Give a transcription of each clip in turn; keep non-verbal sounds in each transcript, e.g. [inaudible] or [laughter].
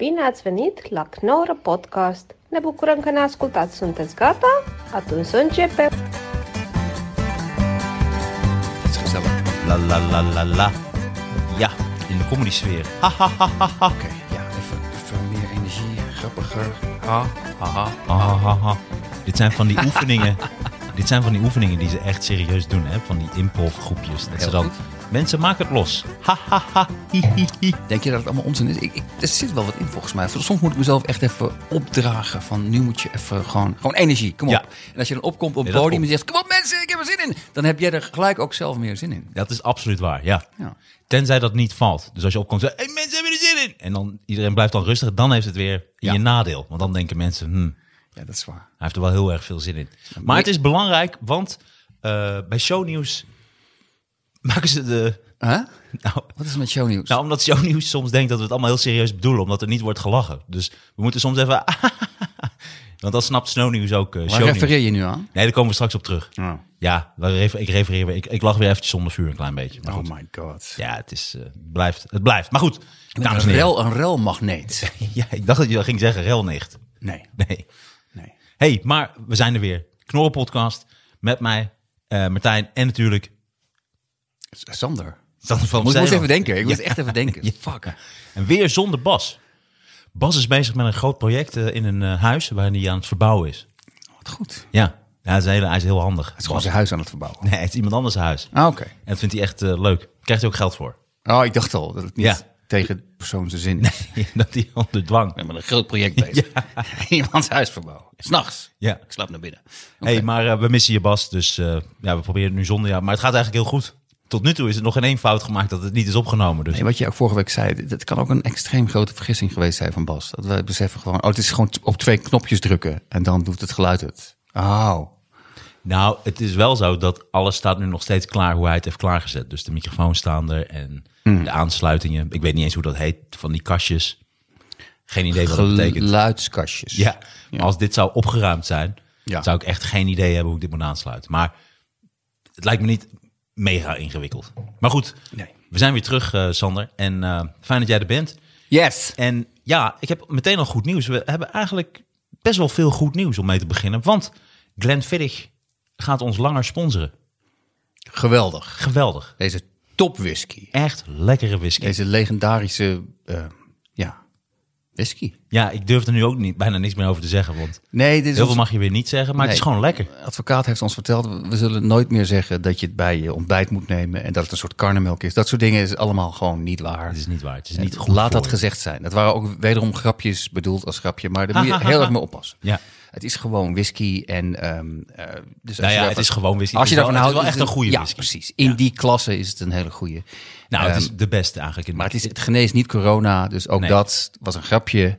Bine ați venit la Knorr Podcast! Ne bucurăm că ne ascultați! Sunteți gata? Atunci să începem! Het is gezellig. La la la la la. Ja, in de comedy sfeer. Ha ha ha ha ha. Oké, ja, even, even meer energie, grappiger. Ha, ha, ha. Ha, ha, ha, ha. Dit zijn van die [laughs] oefeningen. Dit zijn van die oefeningen die ze echt serieus doen, hè? Van die improv groepjes. Dat ze dan. goed. Mensen maken het los. Ha ha ha. Hi, hi, hi. Denk je dat het allemaal onzin is? Ik, ik, er zit wel wat in volgens mij. Soms moet ik mezelf echt even opdragen van nu moet je even gewoon, gewoon energie, kom op. Ja. En als je dan opkomt op het podium en zegt, kom op mensen, ik heb er zin in. Dan heb jij er gelijk ook zelf meer zin in. Dat is absoluut waar, ja. Ja. Tenzij dat niet valt. Dus als je opkomt en zegt, hey, mensen hebben er zin in. En dan iedereen blijft dan rustig. Dan heeft het weer in je nadeel. Want dan denken mensen, hmm, Ja, dat is waar. hij heeft er wel heel erg veel zin in. Maar het is belangrijk, want eh, bij shownieuws maken ze de... Huh? Nou, Wat is met shownieuws? Nou, omdat shownieuws soms denkt dat we het allemaal heel serieus bedoelen, omdat er niet wordt gelachen. Dus we moeten soms even. [laughs] Want dan snapt Snownieuws ook uh, Waar shownieuws. refereer je nu aan? Nee, daar komen we straks op terug. Oh, Ja, ik refereer weer. Ik, ik lach weer eventjes zonder vuur een klein beetje. Maar oh goed. my god. Ja, het is, eh, het blijft. Het blijft. Maar goed, Een dames en heren. rel, een relmagneet. [laughs] Ja, ik dacht dat je ging zeggen relnicht. Nee, Nee. nee. hey, maar we zijn er weer. Knorren podcast met mij, eh, Martijn en natuurlijk Sander. Sander van moest, moest Zeeland. even denken. Ik moest Ja. echt even denken. [laughs] Fuck. En weer zonder Bas. Bas is bezig met een groot project eh, in een eh, huis waar hij aan het verbouwen is. Wat goed. Ja, ja hij, is heel, hij is heel handig. Het is gewoon zijn huis aan het verbouwen. Nee, het is iemand anders huis. Ah, oké. En dat vindt hij echt eh, leuk. Krijgt hij ook geld voor. Oh, ik dacht al dat het niet Ja. tegen de persoon zijn zin is. [laughs] dat hij onder dwang. Ben met een groot project bezig. [laughs] Iemands huis verbouwen. S'nachts. Ja. Ik slaap naar binnen. hey, maar we missen je Bas. Dus ja, we proberen het nu zonder jou. Maar het gaat eigenlijk heel goed. Tot nu toe is er nog geen één fout gemaakt dat het niet is opgenomen. Dus Nee, wat je ook vorige week zei, dat kan ook een extreem grote vergissing geweest zijn van Bas. Dat we beseffen gewoon, oh, het is gewoon op twee knopjes drukken en dan doet het geluid het. Oh. Nou, het is wel zo dat alles staat nu nog steeds klaar hoe hij het heeft klaargezet. Dus de microfoon staan er en Hmm. de aansluitingen. Ik weet niet eens hoe dat heet, van die kastjes. Geen idee wat dat betekent. Geluidskastjes. Ja, maar als dit zou opgeruimd zijn, Ja. zou ik echt geen idee hebben hoe ik dit moet aansluiten. Maar het lijkt me niet mega ingewikkeld. Maar goed, Nee. we zijn weer terug, eh, Sander. En eh, fijn dat jij er bent. Yes. En ja, ik heb meteen al goed nieuws. We hebben eigenlijk best wel veel goed nieuws om mee te beginnen. Want Glenn Fiddich gaat ons langer sponsoren. Geweldig. Geweldig. Deze top whisky. Echt lekkere whisky. Deze legendarische, eh, whisky. Ja, ik durf er nu ook niet, bijna niks meer over te zeggen. Want Nee, dit is heel ons- veel mag je weer niet zeggen. Maar het is gewoon lekker. Advocaat heeft ons verteld, we zullen nooit meer zeggen dat je het bij je ontbijt moet nemen en dat het een soort karnemelk is. Dat soort dingen is allemaal gewoon niet waar. Het is niet waar. Het is niet goed Laat dat je. gezegd zijn. Dat waren ook wederom grapjes bedoeld als grapje, maar daar moet je [laughs] heel erg mee oppassen. Ja. Het is gewoon whisky en... eh, dus Nou ja, het is gewoon whisky. Als je daarvan houdt... het is wel echt een goede Ja, whisky. precies. In die klasse is het een hele goede. Nou, het Ehm, is de beste eigenlijk. In Maar het, is, het geneest niet corona, dus ook Nee. dat was een grapje.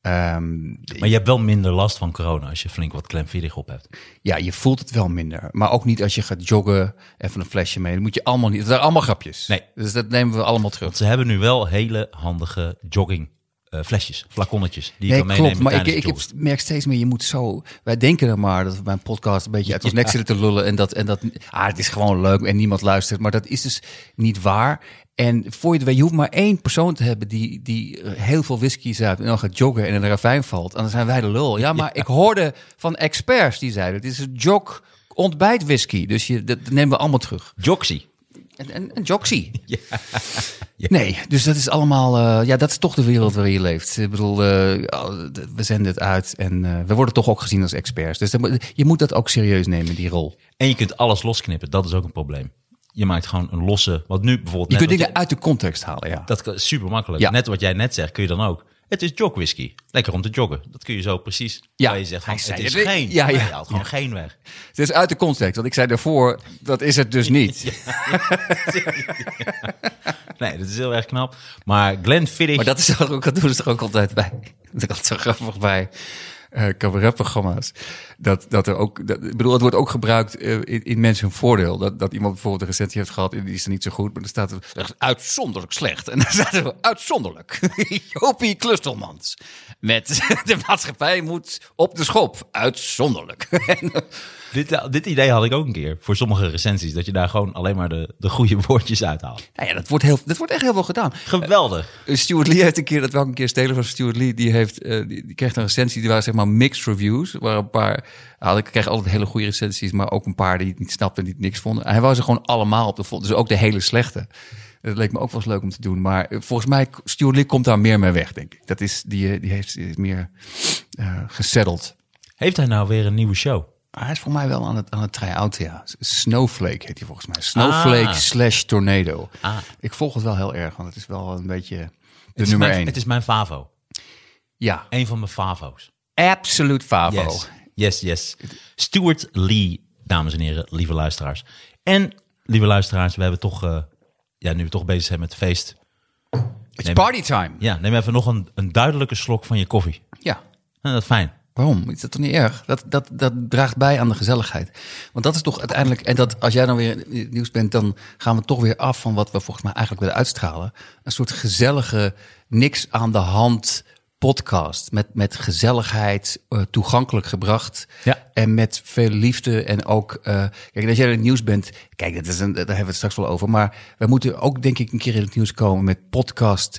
Ehm, Maar je hebt wel minder last van corona als je flink wat klemviddig op hebt. ja, je voelt het wel minder. Maar ook niet als je gaat joggen, even een flesje mee. Dat moet je allemaal niet. Dat zijn allemaal grapjes. Nee. Dus dat nemen we allemaal terug. Want ze hebben nu wel hele handige jogging eh, flesjes, flaconnetjes. Die je Nee, kan meenemen klopt. Maar ik, ik heb, merk steeds meer, je moet zo... Wij denken er maar dat we bij een podcast een beetje uit ons nek zitten te lullen. En dat, en dat ah, het is gewoon leuk en niemand luistert. Maar dat is dus niet waar. En voor je het weet, je hoeft maar één persoon te hebben die, die eh, heel veel whisky zuipt en dan gaat joggen en in een ravijn valt. En dan zijn wij de lul. Ja, maar ik hoorde van experts die zeiden, het is een jog ontbijt whisky. Dus je, dat nemen we allemaal terug. Joxy. En, en, en Joxy. Nee, dus dat is allemaal... eh, ja, dat is toch de wereld waarin je leeft. Ik bedoel, eh, we zenden het uit en eh, we worden toch ook gezien als experts. Dus moet- je moet dat ook serieus nemen, die rol. En je kunt alles losknippen. Dat is ook een probleem. Je maakt gewoon een losse... Wat nu bijvoorbeeld... Je kunt dingen uit de context halen, ja. Dat is super makkelijk. Ja. Net wat jij net zegt, kun je dan ook. Het is jogwhisky. Lekker om te joggen. Dat kun je zo precies. Ja, je zegt, van, hij zei het is geen. Ja, ja. Haalt gewoon geen weg. Het is uit de context, want ik zei daarvoor, dat is het dus [laughs] niet. [laughs] Nee, dat is heel erg knap. Maar Glenn Fiddich... Maar dat is toch ook, dat doen ze toch ook altijd bij. Dat is altijd zo grappig bij eh cabaretprogramma's. Dat, dat er ook, ik bedoel, het wordt ook gebruikt eh, in, in mensen hun voordeel. Dat, dat iemand bijvoorbeeld een recensie heeft gehad en die is er niet zo goed, maar dan staat er uitzonderlijk slecht. En dan staat er uitzonderlijk. [laughs] Jopie Klustelmans. Met [laughs] de maatschappij moet op de schop. Uitzonderlijk. [laughs] Dit, dit idee had ik ook een keer voor sommige recensies. Dat je daar gewoon alleen maar de, de goede [laughs] woordjes uithaalt. Nou ja, dat wordt, heel, dat wordt echt heel veel gedaan. Geweldig. Uh, Stuart Lee heeft een keer, dat een keer stelen van Stuart Lee, die, heeft, uh, die, die, kreeg een recensie, die waren zeg maar mixed reviews. Waar een paar, ik kreeg altijd hele goede recensies, maar ook een paar die het niet snapten en die het niks vonden. En hij wou ze gewoon allemaal op de vol, dus ook de hele slechte. Dat leek me ook wel eens leuk om te doen. Maar volgens mij, Stuart Lee komt daar meer mee weg, denk ik. Dat is, die, die heeft is meer uh, gesetteld. Heeft hij nou weer een nieuwe show? Hij is voor mij wel aan het, aan het try-out, ja. Snowflake heet hij volgens mij. Snowflake ah. slash Tornado. Ah. Ik volg het wel heel erg, want het is wel een beetje de nummer mijn, één. Het is mijn favo. Ja. Een van mijn favo's. Absoluut favo. Yes, yes. yes. Stuart Lee, dames en heren, lieve luisteraars. En, lieve luisteraars, we hebben toch... Uh, ja, nu we toch bezig zijn met het feest. It's neem, party time. Ja, neem even nog een, een duidelijke slok van je koffie. Ja. En dat is fijn. Waarom? Is dat toch niet erg? Dat, dat, dat draagt bij aan de gezelligheid. Want dat is toch uiteindelijk. En dat als jij dan weer in het nieuws bent, dan gaan we toch weer af van wat we volgens mij eigenlijk willen uitstralen. Een soort gezellige, niks aan de hand podcast. Met, met gezelligheid, uh, toegankelijk gebracht. Ja. En met veel liefde. En ook, uh, kijk, als jij in het nieuws bent. Kijk, dat is een, daar hebben we het straks wel over. Maar we moeten ook, denk ik, een keer in het nieuws komen met podcast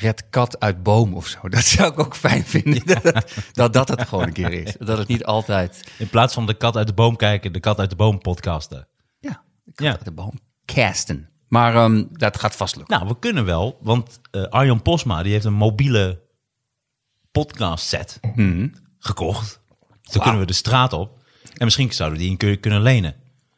red kat uit boom of zo. Dat zou ik ook fijn vinden. dat, dat dat het gewoon een keer is. Dat het niet altijd... In plaats van de kat uit de boom kijken, de kat uit de boom podcasten. Ja, de kat ja. uit de boom casten. Maar um, dat gaat vast lukken. Nou, we kunnen wel, want uh, Arjan Posma die heeft een mobiele podcast set hmm. gekocht. Zo wow. kunnen we de straat op. En misschien zouden we die een kunnen lenen.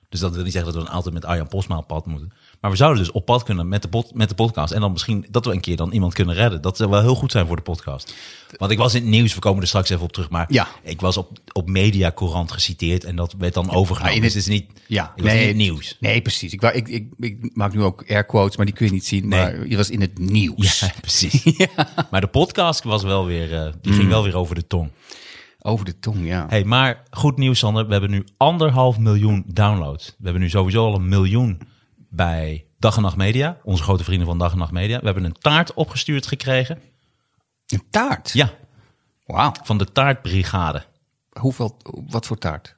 Dus dat wil niet zeggen dat we dan altijd met Arjan Posma op pad moeten. Maar we zouden dus op pad kunnen met de, pod, met de podcast. En dan misschien dat we een keer dan iemand kunnen redden. Dat zou wel heel goed zijn voor de podcast. Want ik was in het nieuws, we komen er straks even op terug. Maar ja. ik was op, op Media Courant geciteerd en dat werd dan overgenomen. Ja, het is niet, ja, nee, niet het nieuws. Nee, precies. Ik, ik, ik, ik, maak nu ook air quotes, maar die kun je niet zien. Nee. Maar je was in het nieuws. Ja, [laughs] precies. [laughs] ja. Maar de podcast was wel weer, uh, die mm. ging wel weer over de tong. Over de tong, ja. Hey, maar goed nieuws, Sander. We hebben nu anderhalf miljoen downloads. We hebben nu sowieso al een miljoen bij Dag en Nacht Media. Onze grote vrienden van Dag en Nacht Media. We hebben een taart opgestuurd gekregen. Een taart? Ja. Wauw. Van de taartbrigade. Hoeveel, wat voor taart?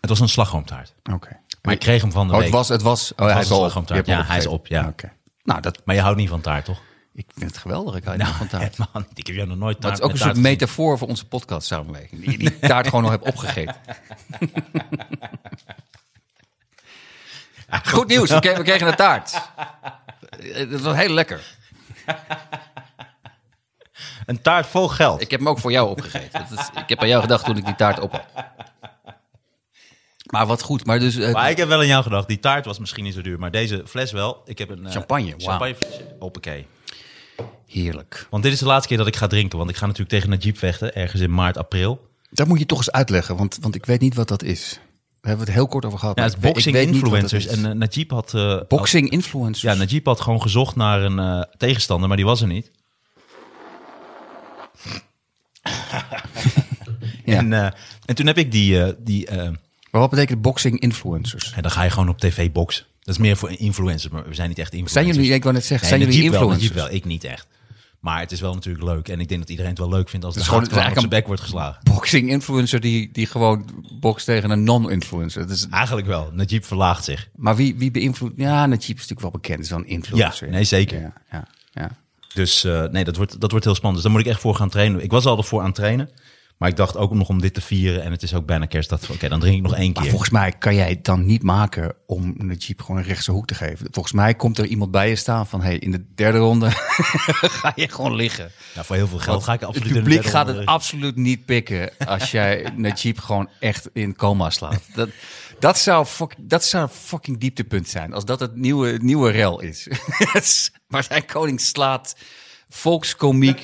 Het was een slagroomtaart. Oké. Okay. Maar ik kreeg hem van de oh, week. Het was, het was, oh, het hij was een slagroomtaart. Ja, hij is op, ja. Oké. Okay. Nou, dat... Maar je houdt niet van taart, toch? Ik vind het geweldig. Ik hou nou, niet van taart. [laughs] Man, ik heb jou nog nooit taart. Dat is ook een soort metafoor voor onze podcast samenleving. Die, die taart gewoon nog heb opgegeten. [laughs] Goed nieuws, we kregen, we kregen een taart. Het was heel lekker. Een taart vol geld. Ik heb hem ook voor jou opgegeten. Is, ik heb aan jou gedacht toen ik die taart op had. Maar wat goed. Maar, dus, uh, maar ik heb wel aan jou gedacht. Die taart was misschien niet zo duur. Maar deze fles wel. Ik heb een uh, champagne. Wow. champagneflesje. Hoppakee. Heerlijk. Want dit is de laatste keer dat ik ga drinken. Want ik ga natuurlijk tegen Najib vechten. Ergens in maart, april. Dat moet je toch eens uitleggen. Want, want ik weet niet wat dat is. We hebben het heel kort over gehad. Ja, het boxing influencers. En uh, Najib had... Uh, boxing influencers? Ja, Najib had gewoon gezocht naar een uh, tegenstander, maar die was er niet. [laughs] ja. en, uh, en toen heb ik die... die maar wat betekent boxing influencers? En dan ga je gewoon op tv boksen. Dat is meer voor influencers, maar we zijn niet echt influencers. Zijn jullie, ik wou net zeggen, nee, zijn jullie influencers? Wel, Najib wel, ik niet echt. Maar het is wel natuurlijk leuk. En ik denk dat iedereen het wel leuk vindt als het, het gewoon, op zijn bek wordt geslagen. Boxing influencer die, die gewoon bokst tegen een non-influencer. Dus, Eigenlijk wel. Najib verlaagt zich. Maar wie, wie beïnvloedt... Ja, Najib is natuurlijk wel bekend. is wel een influencer. Ja, nee, zeker. Ja, ja, ja. Dus uh, nee, dat wordt, dat wordt heel spannend. Dus daar moet ik echt voor gaan trainen. Ik was al ervoor aan het trainen. Maar ik dacht ook nog om dit te vieren. En het is ook bijna kerst. Oké, okay, dan drink ik nog één maar keer. volgens mij kan jij het dan niet maken om een Jeep gewoon een rechtse hoek te geven. Volgens mij komt er iemand bij je staan van... hey, in de derde ronde [laughs] ga je gewoon liggen. Ja, voor heel veel geld ga ik absoluut Het publiek gaat het absoluut niet pikken... als jij Najib gewoon echt in coma slaat. Dat, dat, zou fuck, dat zou fucking dieptepunt zijn. Als dat het nieuwe, nieuwe rel is. [laughs] Martijn Koning slaat volkskomiek...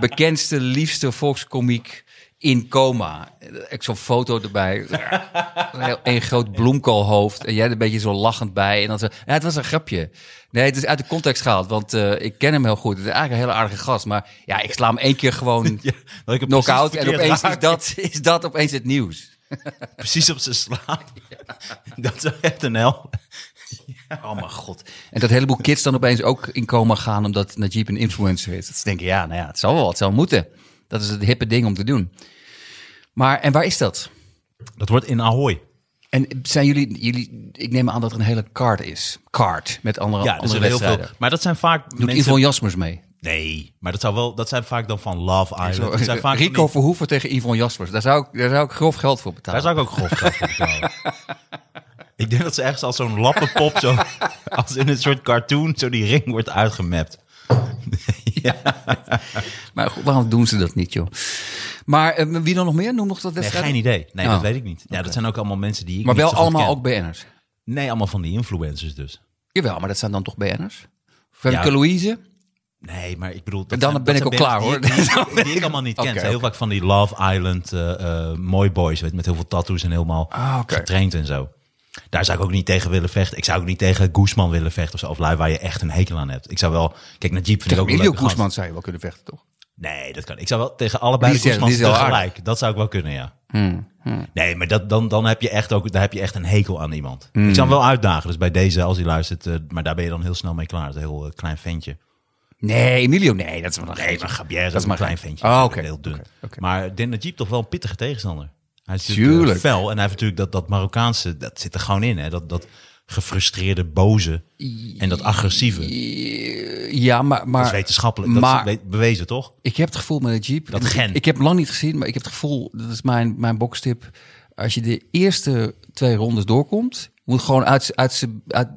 bekendste, liefste volkskomiek in coma. Ik zo'n foto erbij. [laughs] een groot bloemkoolhoofd. En jij er een beetje zo lachend bij. En dan zo, ja, het was een grapje. Nee, het is uit de context gehaald. Want uh, ik ken hem heel goed. Het is eigenlijk een hele aardige gast. Maar ja, ik sla hem één keer gewoon [laughs] ja, knock-out. En opeens is dat, is dat [laughs] opeens het nieuws. Precies op zijn slaap. Dat is echt een hel. Oh mijn god. En dat heleboel kids dan opeens ook in coma gaan omdat Najib een influencer is. Dat ze denken, ja, nou ja, het zal wel, het zal moeten. Dat is het hippe ding om te doen. Maar, en waar is dat? Dat wordt in Ahoy. En zijn jullie, jullie, ik neem aan dat er een hele card is. Card, met andere, Ja, dus andere heel veel. Maar dat zijn vaak Doet mensen... Yvonne Jasmers mee? Nee, maar dat, zou wel, dat zijn vaak dan van Love Island. Zo, Dat zijn vaak van Rico die- Verhoeven tegen Yvonne Jaspers. Daar zou, ik, daar zou ik grof geld voor betalen. Daar zou ik ook grof geld voor betalen. [laughs] ik denk dat ze ergens als zo'n lappenpop, zo, als in een soort cartoon, zo die ring wordt uitgemapt. [laughs] Maar goed, waarom doen ze dat niet, joh? Maar eh, wie dan nog meer? Noem nog dat Nee, geen idee. Nee, Oh. dat weet ik niet. Ja, dat zijn ook allemaal mensen die ik Maar wel allemaal ken. ook BN'ers. Nee, allemaal van die influencers dus. Jawel, maar dat zijn dan toch BN'ers? Femke Ja. Louise? Nee, maar ik bedoel... dat dan zijn- ben dat ik ook klaar, Die, hoor. die, die ik allemaal niet [laughs] ken. Heel vaak van die Love Island eh mooi boys, weet, met heel veel tattoos en helemaal Ah, getraind en zo. Daar zou ik ook niet tegen willen vechten. Ik zou ook niet tegen Guzman willen vechten of zo. Of lui waar je echt een hekel aan hebt. Ik zou wel... Kijk, naar Jeep vind ik Tegen ook een Emilio gast. Guzman zou je wel kunnen vechten, toch? Nee, dat kan. Ik zou wel tegen allebei Die de is- Guzmans die is tegelijk. Dat zou ik wel kunnen, ja. Hmm, Nee, maar dat, dan, dan heb je echt ook, daar heb je echt een hekel aan iemand. Hmm. Ik zou hem wel uitdagen. Dus bij deze, als hij luistert, eh, maar daar ben je dan heel snel mee klaar. Het is een heel eh, klein ventje. Nee, Emilio, nee, dat is wel een Nee, maar Gabier Dat is een maar klein geen- ventje. Oh, oké. Heel dun. Maar ik denk dat Jeep toch wel een pittige tegenstander. Hij is natuurlijk Tuurlijk. eh, fel en hij heeft natuurlijk dat, dat Marokkaanse, dat zit er gewoon in. Hè? Dat, dat gefrustreerde, boze en dat agressieve. Ja, maar... maar Dat is wetenschappelijk, dat maar- is we- bewezen toch? Ik heb het gevoel met de Jeep. Dat ik, gen. Ik heb hem lang niet gezien, maar ik heb het gevoel, dat is mijn, mijn bokstip. Als je de eerste twee rondes doorkomt, moet gewoon uit, uit, uit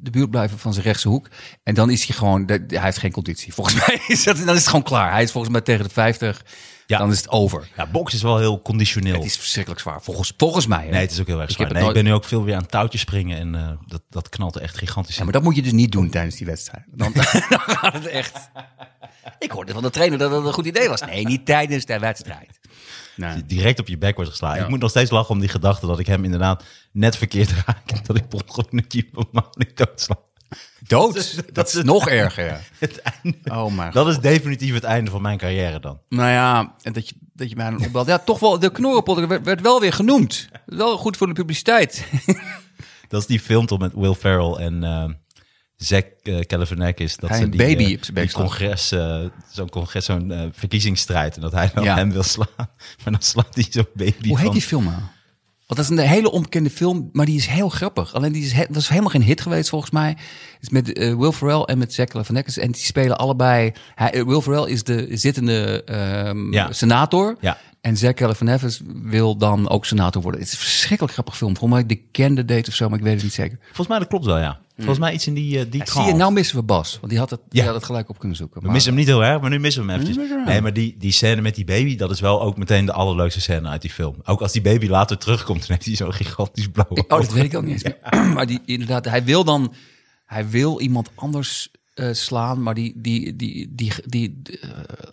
de buurt blijven van zijn rechtse hoek. En dan is hij gewoon, hij heeft geen conditie. Volgens [laughs] mij is dat, dan is het gewoon klaar. Hij is volgens mij tegen de 50, Ja. dan is het over. Ja, box is wel heel conditioneel. Het is verschrikkelijk zwaar, volgens, volgens mij. hè. Nee, het is ook heel erg Ik zwaar. heb Nee, ik ben nu ook veel weer aan touwtjes springen en eh, dat, dat knalt echt gigantisch Ja, maar dat moet je dus niet doen tijdens die wedstrijd. Dan, [laughs] dan gaat het echt. Ik hoorde van de trainer dat het een goed idee was. Nee, niet tijdens de wedstrijd. Nee. Direct op je bek wordt geslagen. Ik moet nog steeds lachen om die gedachte dat ik hem inderdaad net verkeerd raak. En dat ik per ongeluk een helemaal niet doodsla. Dood. [laughs] Dat is nog erger. Ja. [laughs] Het einde. Oh mijn Dat is definitief het einde van mijn carrière dan. Nou ja, en dat je, dat je mij dan opbelt. Ja, toch wel, de knorrenpot werd, werd wel weer genoemd. Wel goed voor de publiciteit. [laughs] Dat is die film toch met Will Ferrell en eh Zack uh, Galifianakis. Dat Hij ze een die, baby op die slaat. congres, zo'n congres, zo'n verkiezingsstrijd. En dat hij dan Ja. hem wil slaan. Maar dan slaat hij zo'n baby Hoe heet van... die film nou? Want dat is een hele onbekende film, maar die is heel grappig. Alleen die is, he- dat is helemaal geen hit geweest volgens mij. Het is met eh, Will Ferrell en met Zack Galifianakis. En die spelen allebei... Hij, Will Ferrell is de zittende ehm, Ja. senator. Ja. En Zack Galifianakis wil dan ook senator worden. Het is een verschrikkelijk grappig film. Volgens mij de Candidate of zo, maar ik weet het niet zeker. Volgens mij dat klopt wel, ja. Volgens mij iets in die, eh, die Zie je, nou missen we Bas. Want die had het, die Ja. had het gelijk op kunnen zoeken. We Maar- missen hem niet heel erg, maar nu missen we hem eventjes. missen we hem. Nee, maar die, die scène met die baby, dat is wel ook meteen de allerleukste scène uit die film. Ook als die baby later terugkomt, dan heeft hij zo'n gigantisch blauwe Oh, dat weet ik ook niet eens. Maar die, inderdaad, hij wil dan... Hij wil iemand anders eh, slaan, maar die... die, die, die, die,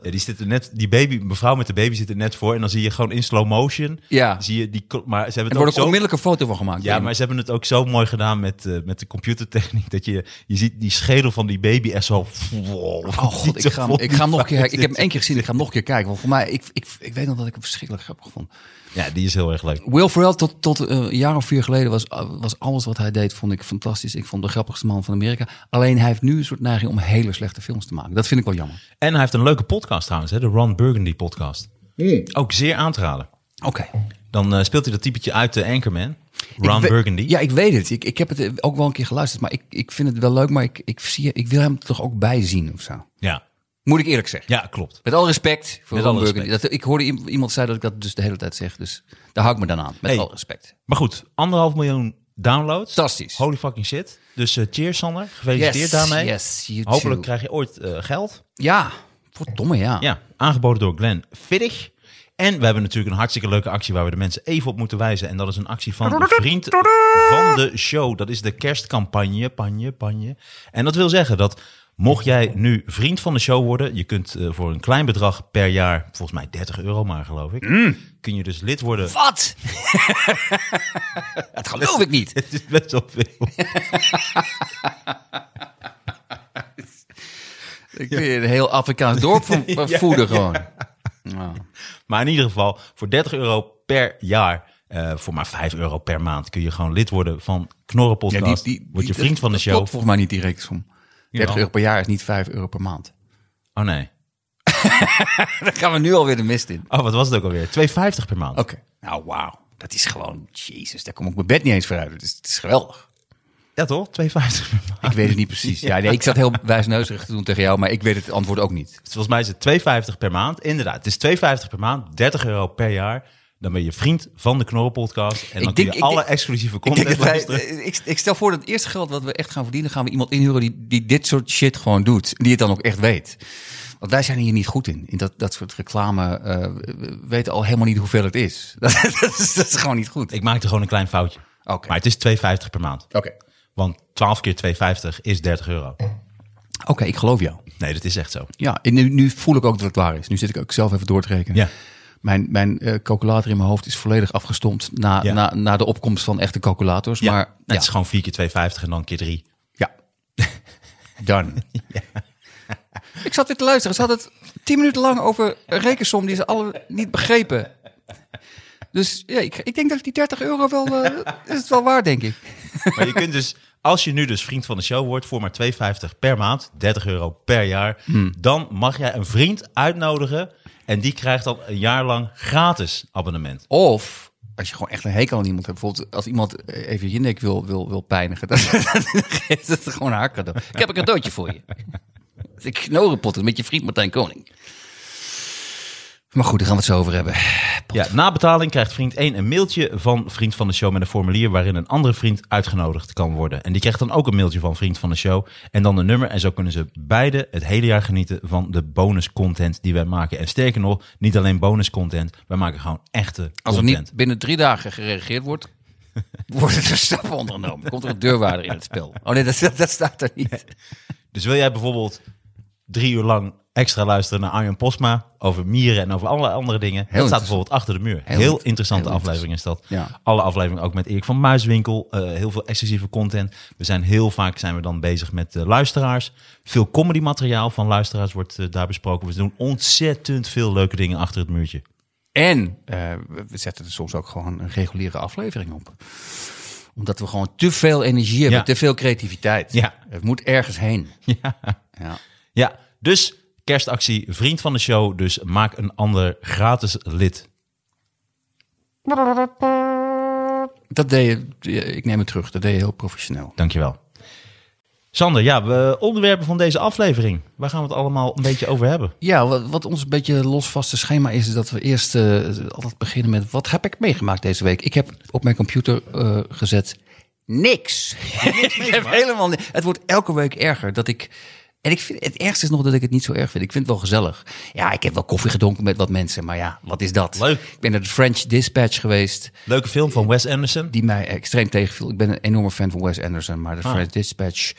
Ja, die, zit er net, die baby, mevrouw met de baby zit er net voor. En dan zie je gewoon in slow motion. ja, Zie je die, maar ze hebben er het wordt ook ook zo... onmiddellijk een foto van gemaakt. Ja, maar ze hebben het ook zo mooi gedaan met, eh, met de computertechniek. Dat je, je ziet die schedel van die baby echt zo... Oh god, ik ga, ik ga hem nog een keer. Ik heb hem één keer gezien, ik ga hem nog een keer kijken. Want voor mij, ik, ik, ik weet nog dat ik hem verschrikkelijk grappig vond. Ja, die is heel erg leuk. Will Ferrell tot, tot eh, een jaar of vier geleden was, was alles wat hij deed, vond ik fantastisch. Ik vond de grappigste man van Amerika. Alleen hij heeft nu een soort neiging om hele slechte films te maken. Dat vind ik wel jammer. En hij heeft een leuke podcast trouwens, hè, de Ron Burgundy podcast. Ook zeer aan te raden. Oké. Dan eh, speelt hij dat typetje uit de Anchorman. Ron Burgundy. Ja, ik weet het. Ik, ik heb het eh, ook wel een keer geluisterd. Maar ik, ik vind het wel leuk. Maar ik, ik, zie, ik wil hem er toch ook bij zien of zo. ja. Moet ik eerlijk zeggen. Ja, klopt. Met alle respect voor Met alle Burgundy. Dat, ik hoorde iemand zei dat ik dat dus de hele tijd zeg. Dus daar hou ik me dan aan. Met Hey. alle respect. Maar goed, anderhalf miljoen downloads. Fantastisch. Holy fucking shit. Dus eh, cheers Sander, gefeliciteerd daarmee. Yes, you Hopelijk too. krijg je ooit eh, geld. Ja, verdomme ja. Ja, aangeboden door Glenn Viddig. En we hebben natuurlijk een hartstikke leuke actie waar we de mensen even op moeten wijzen. En dat is een actie van een vriend van de show. Dat is de kerstcampagne, panje, panje. En dat wil zeggen dat mocht jij nu vriend van de show worden, je kunt eh, voor een klein bedrag per jaar, volgens mij 30 euro maar geloof ik, kun je dus lid worden. Wat? [laughs] dat geloof ik niet. [laughs] Het is best wel veel. [laughs] Ik kun je een heel Afrikaans dorp voeden gewoon. Maar in ieder geval, voor 30 euro per jaar, eh, voor maar 5 euro per maand, kun je gewoon lid worden van Knorren Ja, Podcast. die, die, Word je vriend van de show. volgens mij niet die rekensom. 30 Ja. euro per jaar is niet 5 euro per maand. Oh nee. [laughs] Dan gaan we nu alweer de mist in. Oh, wat was het ook alweer? 2,50 per maand. Oké. Nou, wauw. dat is gewoon, jezus, daar kom ik mijn bed niet eens voor uit. Het is, het is geweldig. Ja, toch? 2,50 per maand. Ik weet het niet precies. [laughs] Ja, nee, ik zat heel wijsneuzig te doen tegen jou, maar ik weet het antwoord ook niet. Volgens mij is het 2,50 per maand. Inderdaad, het is 2,50 per maand, 30 euro per jaar. Dan ben je vriend van de Knorren Podcast. En dan Ik kun denk- je ik alle denk- exclusieve Ik, content denk wij- luisteren. ik, ik stel voor dat het eerste geld wat we echt gaan verdienen, gaan we iemand inhuren die, die dit soort shit gewoon doet. Die het dan ook echt weet. Want wij zijn hier niet goed in. In dat, dat soort reclame. eh, we weten al helemaal niet hoeveel het is. [laughs] Dat, is, dat is gewoon niet goed. Ik maakte gewoon een klein foutje. Oké. Maar het is 2,50 per maand. Oké. Want 12 keer 2,50 is 30 euro. Oké, ik geloof jou. Nee, dat is echt zo. Ja, en nu, nu voel ik ook dat het waar is. Nu zit ik ook zelf even door te rekenen. Ja. Mijn, mijn eh, calculator in mijn hoofd is volledig afgestompt na, Ja. na, na de opkomst van echte calculators. Ja, Maar het is gewoon 4 keer 2,50 en dan keer 3. Ja. [laughs] Done. Ik zat weer te luisteren. Ze hadden het tien minuten lang over een rekensom die ze alle niet begrepen. Dus ja, ik, ik denk dat ik die 30 euro wel... eh, is het wel waar, denk ik. [laughs] Maar je kunt dus, als je nu dus vriend van de show wordt voor maar 2,50 per maand, 30 euro per jaar, Hmm. dan mag jij een vriend uitnodigen en die krijgt dan een jaar lang gratis abonnement. Of als je gewoon echt een hekel aan iemand hebt. Bijvoorbeeld als iemand even je nek wil, wil, wil pijnigen. [laughs] Dan geeft het gewoon haar cadeau. Ik heb een cadeautje voor je. [laughs] Ik knorenpotten met je vriend Martijn Koning. Maar goed, daar gaan we het zo over hebben. Ja, na betaling krijgt vriend 1 een mailtje van vriend van de show met een formulier waarin een andere vriend uitgenodigd kan worden. En die krijgt dan ook een mailtje van vriend van de show en dan een nummer. En zo kunnen ze beide het hele jaar genieten van de bonus content die wij maken. En sterker nog, niet alleen bonus content, wij maken gewoon echte Als er content. niet binnen drie dagen gereageerd wordt, [laughs] worden er stappen ondernomen. Komt er een deurwaarder in het spel. Oh nee, dat, dat staat er niet. Dus wil jij bijvoorbeeld drie uur lang extra luisteren naar Arjen Posma over mieren en over allerlei andere dingen? dat staat bijvoorbeeld achter de muur. Heel, Heel inter- interessante heel aflevering is dat. Ja. Alle afleveringen ook met Erik van Muiswinkel. eh, heel veel exclusieve content. We zijn heel vaak zijn we dan bezig met eh, luisteraars. Veel comedy materiaal van luisteraars wordt eh, daar besproken. We doen ontzettend veel leuke dingen achter het muurtje. En we we zetten er soms ook gewoon een reguliere aflevering op. Omdat we gewoon te veel energie hebben, Ja. te veel creativiteit. Ja. Het moet ergens heen. [laughs] Ja. Ja. ja, dus kerstactie, vriend van de show. Dus maak een ander gratis lid. Dat deed je, ik neem het terug, dat deed je heel professioneel. Dankjewel. Sander, ja, we, onderwerpen van deze aflevering. Waar gaan we het allemaal een beetje over hebben? Ja, wat, wat ons een beetje losvaste schema is, is dat we eerst eh, altijd beginnen met wat heb ik meegemaakt deze week? Ik heb op mijn computer eh, gezet niks. [laughs] ik heb helemaal Het wordt elke week erger dat ik. En ik vind het ergste is nog dat ik het niet zo erg vind. Ik vind het wel gezellig. Ja, ik heb wel koffie gedronken met wat mensen, maar ja, wat is dat? Leuk. Ik ben naar de French Dispatch geweest, Leuke film van Wes Anderson. die mij extreem tegenviel. Ik ben een enorme fan van Wes Anderson, maar de French Dispatch.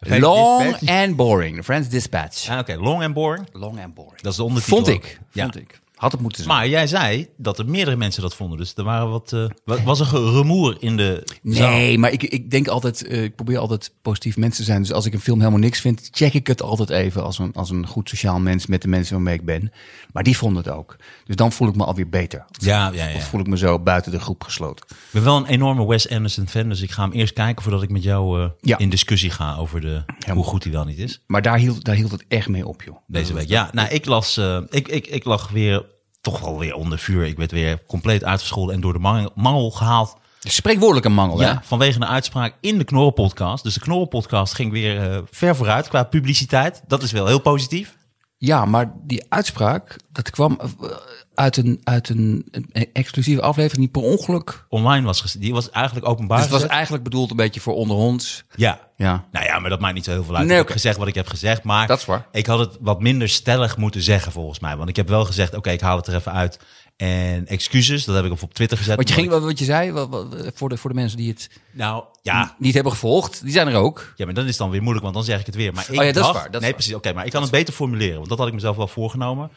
French long Dispatch? and boring. De French Dispatch. Ah, Oké, long and boring. Long and boring. Dat is de ondertitel. Vond ik. Ja. Vond ik. Had het moeten zijn. Maar jij zei dat er meerdere mensen dat vonden. Dus er waren wat, eh, wat was er gerumoer in de zaal. Nee, maar ik, ik denk altijd, eh, ik probeer altijd positief mens te zijn. Dus als ik een film helemaal niks vind, check ik het altijd even als een, als een goed sociaal mens met de mensen waarmee ik ben. Maar die vonden het ook. Dus dan voel ik me alweer beter. Ja, ja, ja. Of voel ik me zo buiten de groep gesloten. Ik ben wel een enorme Wes Anderson fan. Dus ik ga hem eerst kijken voordat ik met jou eh, Ja. in discussie ga over de, hoe goed hij wel niet is. Maar daar hield, daar hield het echt mee op, joh. Deze week. Ja, nou, ik las, eh, ik, ik, ik lag weer toch wel weer onder vuur. Ik werd weer compleet uitgescholden en door de mangel, mangel gehaald. Spreekwoordelijk een mangel, Ja, hè? vanwege een uitspraak in de Knorren-podcast. Dus de Knorren-podcast ging weer eh, ver vooruit qua publiciteit. Dat is wel heel positief. Ja, maar die uitspraak, dat kwam eh, uit een, uit een, een exclusieve aflevering die per ongeluk... Online was, die was eigenlijk openbaar. Dus het was eigenlijk bedoeld een beetje voor onder ons. Ja. Ja. Nou ja, maar dat maakt niet zo heel veel uit. Nee, ik heb gezegd wat ik heb gezegd. Maar Dat is waar. ik had het wat minder stellig moeten zeggen volgens mij. Want ik heb wel gezegd, oké, ik haal het er even uit. En excuses, dat heb ik op Twitter gezet. Wat je, ging, wat, je zei, wat, wat- voor, de, voor de mensen die het Nou, ja. niet hebben gevolgd, die zijn er ook. Ja, maar dan is het dan weer moeilijk, want dan zeg ik het weer. Maar ik Oh ja, dat is waar, dat nee, precies. Oké, maar ik kan het beter formuleren, want dat had ik mezelf wel voorgenomen.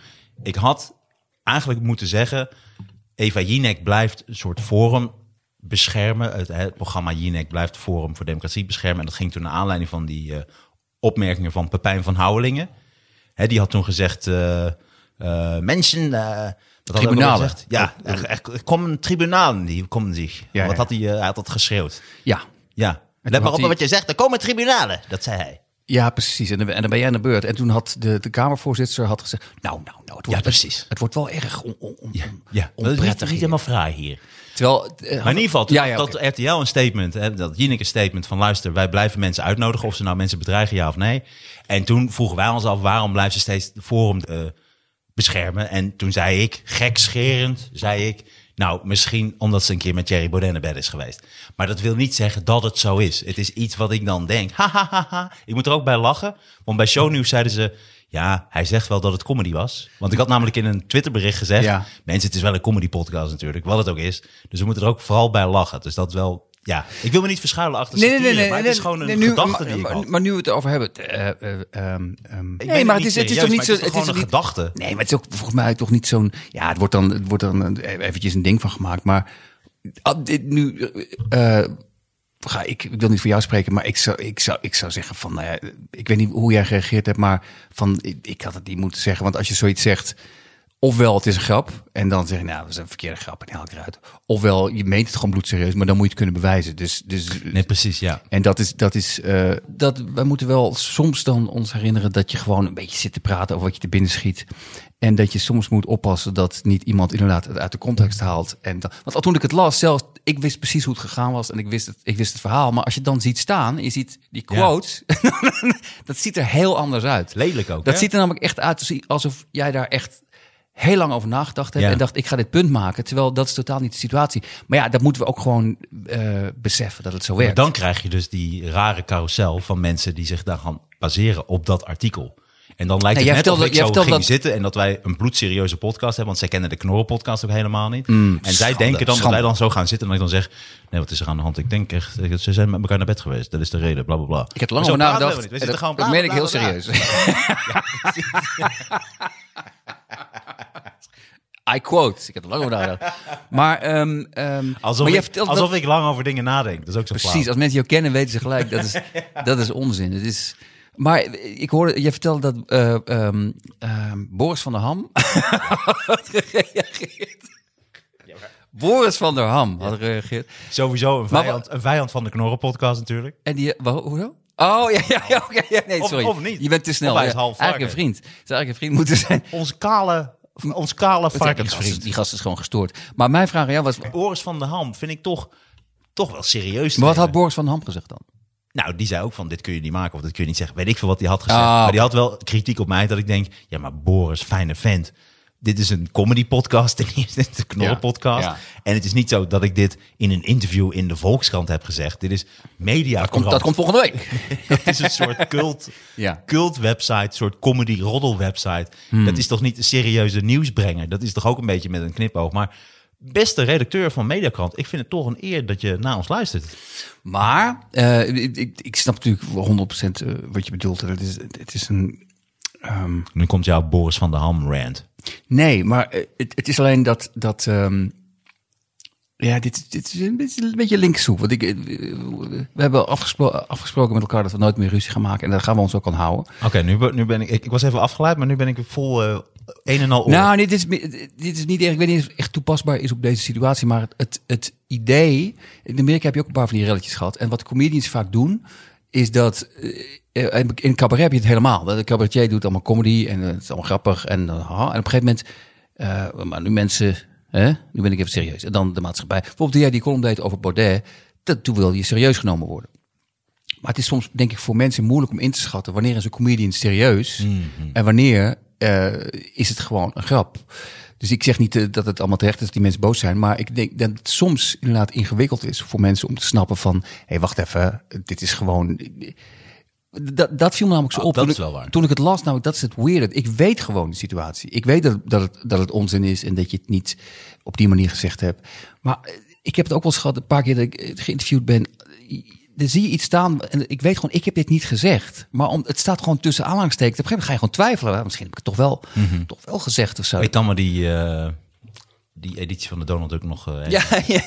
Ik had eigenlijk moeten zeggen, Eva Jinek blijft een soort forum beschermen. Het, het programma Jinek blijft Forum voor Democratie beschermen. En dat ging toen naar aanleiding van die eh, opmerkingen van Pepijn van Houwelingen. Hè, die had toen gezegd, eh, eh, mensen... Tribunalen. Ja, er, er komen tribunalen, die komen zich. Ja, wat had hij, eh, hij had dat geschreeuwd. Ja. Ja, let maar op hij- wat je zegt, er komen tribunalen. Dat zei hij. Ja, precies. En dan, en dan ben jij aan de beurt. En toen had de, de Kamervoorzitter had gezegd... Nou, nou, nou, het wordt, Ja, precies. Het, wordt wel erg on, on, on, Ja, ja. is niet, onprettig hier. helemaal fraai hier. Terwijl, eh, Maar in ieder geval, ja, ja, dat. RTL een statement, hè, dat Jinek een statement van luister, wij blijven mensen uitnodigen of ze nou mensen bedreigen, ja of nee. En toen vroegen wij ons af, waarom blijven ze steeds de forum eh, beschermen? En toen zei ik, gekscherend, zei ik, nou misschien omdat ze een keer met Thierry Baudet naar bed is geweest. Maar dat wil niet zeggen dat het zo is. Het is iets wat ik dan denk, ha ha ha ha. Ik moet er ook bij lachen, want bij Shownieuws zeiden ze, ja, hij zegt wel dat het comedy was. Want ik had namelijk in een Twitterbericht gezegd, Ja. Mensen, het is wel een comedy podcast natuurlijk, wat het ook is. Dus we moeten er ook vooral bij lachen. Dus dat is wel, ja. Ik wil me niet verschuilen achter Nee, nee, satire, nee, nee. maar het is gewoon een nu- gedachte maar, die ik maar, had. maar nu we het erover hebben... eh, eh, ehm, ehm, nee, maar het is, het is toch niet zo... Het is gewoon een gedachte. Nee, maar het is ook volgens mij toch niet zo'n... Ja, het wordt dan, het wordt dan eh, eventjes een ding van gemaakt. Maar ah, dit nu... eh, ga, ik, ik wil niet voor jou spreken, maar ik zou, ik zou, ik zou zeggen van... nou ja, ik weet niet hoe jij gereageerd hebt, maar van, ik, ik had het niet moeten zeggen. Want als je zoiets zegt... Ofwel, het is een grap. En dan zeg je, nou, dat is een verkeerde grap. En haal ik eruit. Ofwel, je meent het gewoon bloedserieus. Maar dan moet je het kunnen bewijzen. Dus, dus Nee, precies, ja. en dat is, dat is, eh, dat, wij moeten wel soms dan ons herinneren dat je gewoon een beetje zit te praten over wat je te binnen schiet. En dat je soms moet oppassen dat niet iemand inderdaad het uit de context haalt. En dan, want al toen ik het las, zelfs, ik wist precies hoe het gegaan was en ik wist het, ik wist het verhaal. Maar als je dan ziet staan je ziet die Ja. quotes, [laughs] dat ziet er heel anders uit. Lelijk ook, Dat hè? ziet er namelijk echt uit alsof jij daar echt heel lang over nagedacht hebt Ja. en dacht ik ga dit punt maken. Terwijl dat is totaal niet de situatie. Maar ja, dat moeten we ook gewoon eh, beseffen dat het zo Maar werkt. dan krijg je dus die rare carousel van mensen die zich daar gaan baseren op dat artikel. En dan lijkt Nee, het net of vertelde- ik zo ging dat- zitten en dat wij een bloedserieuze podcast hebben. Want zij kennen de Knorren podcast ook helemaal niet. Mm, en zij denken dan dat wij dan zo gaan zitten en dat ik dan zeg... Nee, wat is er aan de hand? Ik denk echt, ze zijn met elkaar naar bed geweest. Dat is de reden, bla bla bla. Ik heb lang over nagedacht. we. We dat, dat meen ik heel bla. [laughs] I quote. Ik heb er lang over nagedacht. Maar, ehm ehm Alsof, maar ik, vertelt alsof dat- ik lang over dingen nadenk. Dat is ook zo Precies, flauw. als mensen jou kennen, weten ze gelijk. Dat is, [laughs] dat is onzin. Het is, maar ik hoorde, jij vertelde dat ehm, ehm, Boris van der Ham [laughs] had gereageerd. Boris van der Ham had gereageerd. Sowieso een Maar vijand, een vijand van de Knorren podcast natuurlijk. En die, hoezo? Oh, ja, ja, ja, oké. ja, nee, Of- sorry. of niet. Je bent te snel. Of hij is Ja, half eigenlijk een vriend. Het zou eigenlijk een vriend moeten zijn. Ons kale, ons kale Die gast, is, varkensvriend. die gast is gewoon gestoord. Maar mijn vraag aan jou was... Boris van der Ham vind ik toch, toch wel serieus. Maar wat had. Boris van der Ham gezegd dan? Nou, die zei ook van, dit kun je niet maken of dit kun je niet zeggen. Weet ik veel wat hij had gezegd. Ah, maar die had wel kritiek op mij dat ik denk, ja, maar Boris, fijne vent. Dit is een comedy podcast, ten eerste een podcast. Ja, ja. En het is niet zo dat ik dit in een interview in de Volkskrant heb gezegd. Dit is media. Dat komt, dat komt volgende week. [laughs] Het is een soort cult, [laughs] Ja. cult website, soort comedy roddel website. Hmm. Dat is toch niet een serieuze nieuwsbrenger. Dat is toch ook een beetje met een knipoog. Maar beste redacteur van Mediakrant, ik vind het toch een eer dat je naar ons luistert. Maar eh, ik, ik, ik snap natuurlijk wel 100% eh, wat je bedoelt. Het is, het is een... ehm, Nu komt jouw Boris van der Ham rant. Nee, maar eh, het, het is alleen dat... dat ehm, ja, dit, dit is een beetje, een beetje linkshoek. Want ik, eh, we hebben afgespro afgesproken met elkaar dat we nooit meer ruzie gaan maken. En daar gaan we ons ook aan houden. Oké, nu, ben- nu ben ik, ik... Ik was even afgeleid, maar nu ben ik vol eh, een en al oor. Nou, dit is, dit is niet echt, ik weet niet of het echt toepasbaar is op deze situatie, maar het, het, het idee, in Amerika heb je ook een paar van die relletjes gehad. En wat comedians vaak doen, is dat, in in cabaret heb je het helemaal. De cabaretier doet allemaal comedy en het is allemaal grappig. En, eh, en op een gegeven moment, eh, maar nu mensen, hè, nu ben ik even serieus. En dan de maatschappij. Bijvoorbeeld toen jij die column deed over Baudet, dat, toen wil je serieus genomen worden. Maar het is soms, denk ik, voor mensen moeilijk om in te schatten wanneer is een comedian serieus en wanneer eh, is het gewoon een grap. Dus ik zeg niet eh, dat het allemaal terecht is dat die mensen boos zijn, maar ik denk dat het soms inderdaad ingewikkeld is voor mensen om te snappen van, hé, hey, wacht even, dit is gewoon. Dat, dat viel me namelijk zo Ah, op. dat toen, is ik, wel waar. toen ik het las, nou, dat is het weird. Ik weet gewoon de situatie. Ik weet dat, dat, het, dat het onzin is en dat je het niet op die manier gezegd hebt. Maar eh, ik heb het ook wel eens gehad, een paar keer dat ik eh, geïnterviewd ben. Dan zie je iets staan en ik weet gewoon, ik heb dit niet gezegd. Maar om, het staat gewoon tussen aanhalingstekens. Op een gegeven moment ga je gewoon twijfelen. Misschien heb ik het toch wel, Mhm. toch wel gezegd of zo. Weet dan maar die, eh, die editie van de Donald ook nog... eh, Ja, ja.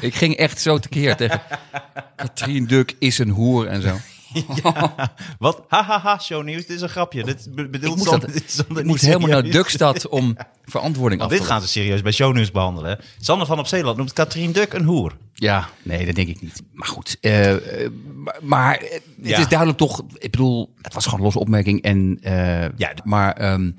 ik ging echt zo tekeer tegen Katrien Duk is een hoer en zo. [laughs] Wat? Hahaha, shownieuws. Dit is een grapje. Dit be- Ik bedoelt moest, zonder, dat, dit ik moest helemaal naar. Dukstad [laughs] om verantwoording af dit te gaan ze serieus bij shownieuws behandelen. Sander van op Zeeland noemt Katrien Duk een hoer. Ja, nee, dat denk ik niet. Maar goed, eh, eh, maar, het Ja. is duidelijk toch. Ik bedoel, het was gewoon een losse opmerking. En, Ja. maar ehm,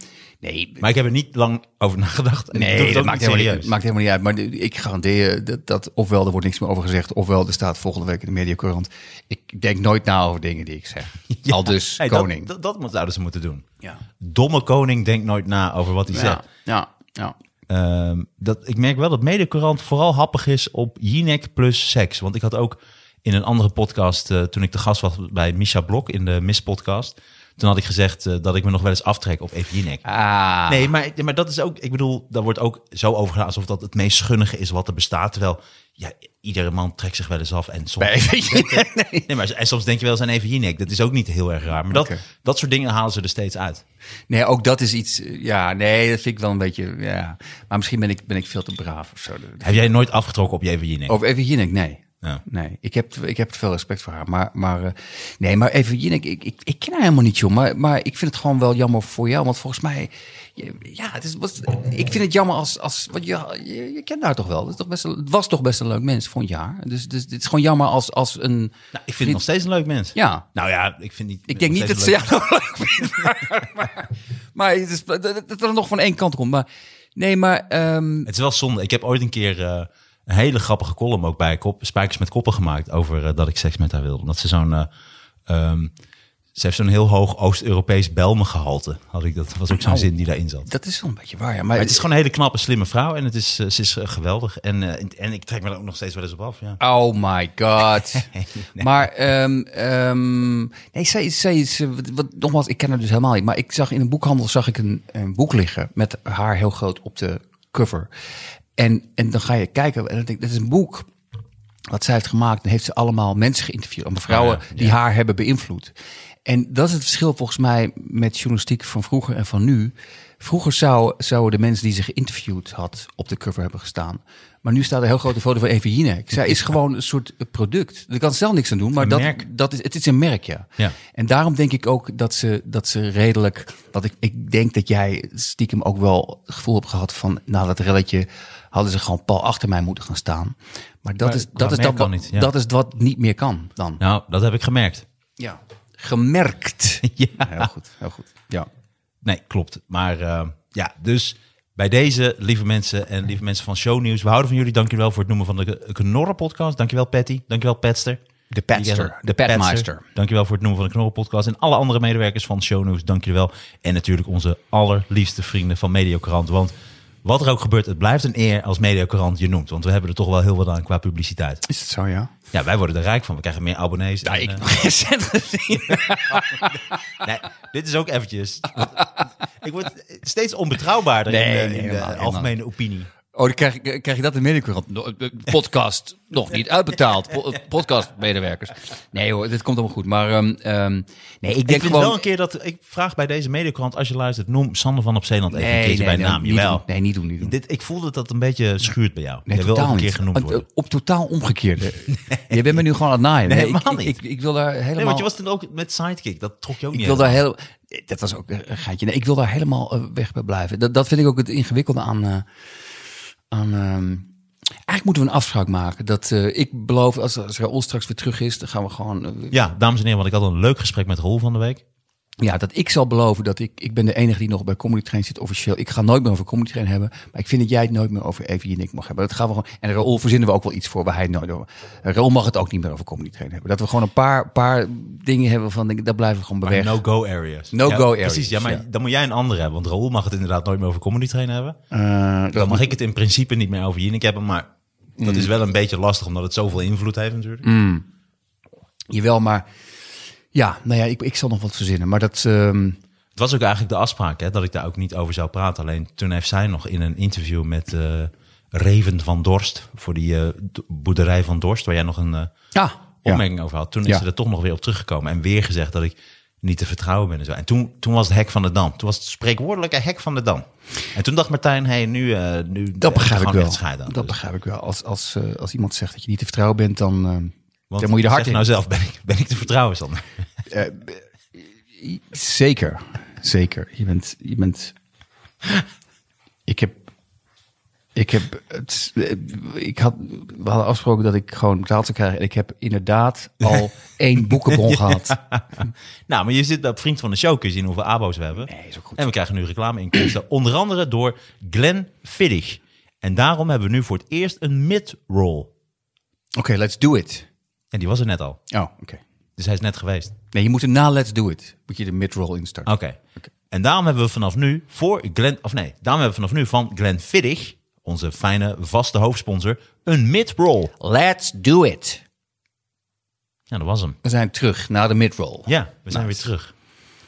nee, Maar ik heb er niet lang over nagedacht. En nee, dat maakt helemaal, niet, maakt helemaal niet uit. Maar ik garandeer je dat, dat ofwel er wordt niks meer over gezegd, ofwel er staat volgende week in de Mediacourant. Ik denk nooit na over dingen die ik zeg. [laughs] Ja. Al dus Hey, dat- koning. Dat, dat, zouden ze moeten doen. ja. Domme koning denkt nooit na over wat hij Ja, zegt. ja, ja. Ehm, dat, ik merk wel dat Mediacorant vooral happig is op Jinek plus seks. Want ik had ook in een andere podcast, eh, toen ik de gast was bij Misha Blok in de Miss podcast, toen had ik gezegd eh, dat ik me nog wel eens aftrek op even Jinek. Ah. Nee, maar, maar dat is ook, ik bedoel, daar wordt ook zo over gedaan alsof dat het meest schunnige is wat er bestaat. Terwijl, ja, iedere man trekt zich wel eens af en soms... [laughs] Nee. Nee, maar en soms denk je wel eens aan even Jinek. Dat is ook niet heel erg raar. Maar dat, dat soort dingen halen ze er steeds uit. Nee, ook dat is iets. eh, Ja, nee, dat vind ik wel een beetje. Ja. Maar misschien ben ik, ben ik veel te braaf of zo. Heb jij nooit afgetrokken op je even Jinek, nee. Ja. Nee, ik heb, ik heb veel respect voor haar. Maar, maar eh, nee, maar even Jinek, ik, ik, ik ken haar helemaal niet, joh. Maar, maar ik vind het gewoon wel jammer voor jou. Want volgens mij, ja, het is, wat, ik vind het jammer als, als want je, je, je kent haar toch wel. Het, is toch best het was toch best een leuk mens, vond je haar. Dus, dus het is gewoon jammer als, als een... Nou, ik vind het nog steeds een leuk mens. Ja, Nou ja, ik vind niet. ik denk niet dat ze jou nog leuk vindt. [laughs] Maar, maar, maar het is, dat, dat er nog van één kant komt. Maar nee, maar... ehm, Het is wel zonde. Ik heb ooit een keer eh, een hele grappige column ook bij Kop, Spijkers met Koppen gemaakt over eh, dat ik seks met haar wilde. Omdat ze zo'n. eh, ehm, ze heeft zo'n heel hoog Oost-Europees Belmengehalte. Had ik, dat was ook zo'n Nou. zin die daarin zat. dat is wel een beetje waar, ja. Maar, Maar het is gewoon een hele knappe, slimme vrouw. En het is, eh, ze is geweldig. En, en, ik trek me er ook nog steeds wel eens op af. Ja. Oh my god. [laughs] Maar, ehm, ehm, nee, zij, zij is, wat, wat- nogmaals, ik ken haar dus helemaal niet. Maar ik zag in een boekhandel zag ik een, een boek liggen met haar heel groot op de cover. En, en dan ga je kijken en dan denk ik, dit is een boek wat zij heeft gemaakt. Dan heeft ze allemaal mensen geïnterviewd. Allemaal vrouwen Oh ja, die haar hebben beïnvloed. En dat is het verschil volgens mij met journalistiek van vroeger en van nu. Vroeger zou, zouden de mensen die ze geïnterviewd had op de cover hebben gestaan. Maar nu staat er een heel grote foto van Eva Jinek. Zij is gewoon een soort product. Ik kan er zelf niks aan doen, maar dat, dat is, het is een merk, ja. Ja. En daarom denk ik ook dat ze, dat ze redelijk... Dat ik, ik denk dat jij stiekem ook wel het gevoel hebt gehad van... Na dat relletje hadden ze gewoon pal achter mij moeten gaan staan. Maar dat, Maar is, dat, is, dat, wat, niet, ja. dat is wat niet meer kan dan. Nou, dat heb ik gemerkt. Ja. Gemerkt. [laughs] ja. Heel goed, heel goed. Ja. Nee, klopt. Maar eh, ja, dus bij deze, lieve mensen en lieve mensen van Shownieuws. We houden van jullie. Dank jullie wel voor het noemen van de Knorren podcast. Dankjewel Patty. Dankjewel Petster. De petster. De petmeister. Dankjewel voor het noemen van de Knorren podcast. En alle andere medewerkers van Shownieuws. Dank jullie wel. En natuurlijk onze allerliefste vrienden van Mediocrant. Want wat er ook gebeurt, het blijft een eer als Mediocrant je noemt. Want we hebben er toch wel heel wat aan qua publiciteit. Is het zo, ja? Ja, wij worden er rijk van. We krijgen meer abonnees. Ja, en, ik heb nog gezien. [laughs] Nee, dit is ook eventjes. ik word steeds onbetrouwbaarder in, Nee, de, in de algemene opinie. Oh, dan krijg, ik- krijg je dat in de Podcast nog niet uitbetaald. Po- Podcastmedewerkers. Nee hoor, dit komt allemaal goed. Maar ehm, ehm, nee, ik Ik denk vind gewoon... wel een keer dat ik vraag bij deze mediakrant als je luistert, noem Sander van op Zeeland even een nee, keertje nee, bij nee, naam. niet Jawel. Nee, niet doen, niet doen. Dit, ik voelde dat dat een beetje schuurt bij jou. Nee, je wil ook totaal een keer genoemd worden. Op, totaal omgekeerde. [laughs] Je bent me nu gewoon aan het naaien. Nee, ik, helemaal ik, niet. Ik, ik wil daar helemaal... Nee, want je was toen ook met Sidekick. Dat trok je ook ik niet wil daar heel... Dat was ook een geitje. Nee, ik wil daar helemaal eh, weg bij blijven. Dat, dat vind ik ook het ingewikkelde aan... eh, aan ehm, eigenlijk moeten we een afspraak maken. Dat eh, ik beloof, als, als Raoul straks weer terug is... dan gaan we gewoon... eh, Ja, dames en heren, want ik had een leuk gesprek met Roel van de week. Ja, dat ik zal beloven dat ik... Ik ben de enige die nog bij Comedy Train zit officieel. Ik ga nooit meer over Comedy Train hebben. Maar ik vind dat jij het nooit meer over Evie en ik mag hebben. Dat gaan we gewoon... En Raoul verzinnen we ook wel iets voor waar hij het nooit over... Raoul mag het ook niet meer over Comedy Train hebben. Dat we gewoon een paar, paar dingen hebben van... denk Daar blijven we gewoon weg. no-go areas. No-go Ja, areas, Precies, ja, maar ja. dan moet jij een andere hebben. Want Raoul mag het inderdaad nooit meer over Comedy Train hebben. Eh, Dan dat mag ik het in principe niet meer over Jinek hebben. Maar dat is wel een beetje lastig, omdat het zoveel invloed heeft natuurlijk. Jawel, maar... Ja, nou ja, ik, ik zal nog wat verzinnen. Maar dat... ehm, Het was ook eigenlijk de afspraak hè, dat ik daar ook niet over zou praten. Alleen toen heeft zij nog in een interview met eh Reven van Dorst... voor die eh, boerderij van Dorst, waar jij nog een eh, ja, ja. opmerking over had. Toen is Ja. ze er toch nog weer op teruggekomen en weer gezegd dat ik niet te vertrouwen ben. En, zo. en toen, toen was het hek van de dam. Toen was het spreekwoordelijke hek van de dam. En toen dacht Martijn, hey, nu, nu Dat begrijp ik wel. aan. Dat Dus- begrijp ik wel. Als, als, als iemand zegt dat je niet te vertrouwen bent, dan, want dan moet je er hard zeg in. nou zelf, ben ik, ben ik te vertrouwen, Sander? Zeker, zeker. Je bent, je bent Ik heb. Ik heb. Het, ik had. We hadden afgesproken dat ik gewoon betaald zou krijgen. En ik heb inderdaad al [laughs] één boekenbon gehad. [laughs] Nou, maar je zit op Vriend van de Show, kun je zien hoeveel abo's we hebben. Nee, is ook goed. En we krijgen nu reclameinkomsten, [clears throat] onder andere door Glenn Fiddig. En daarom hebben we nu voor het eerst een mid-roll. Oké, let's do it. En die was er net al. Oh, oké. Dus hij is net geweest. Nee, je moet er na let's do it. Moet je de mid-roll instarten. Oké. En daarom hebben we vanaf nu voor Glenn, of nee, daarom hebben we vanaf nu van Glenn Fiddig, onze fijne vaste hoofdsponsor, een mid-roll. Let's do it. Ja, dat was hem. We zijn terug naar de mid-roll. Ja, we zijn weer terug.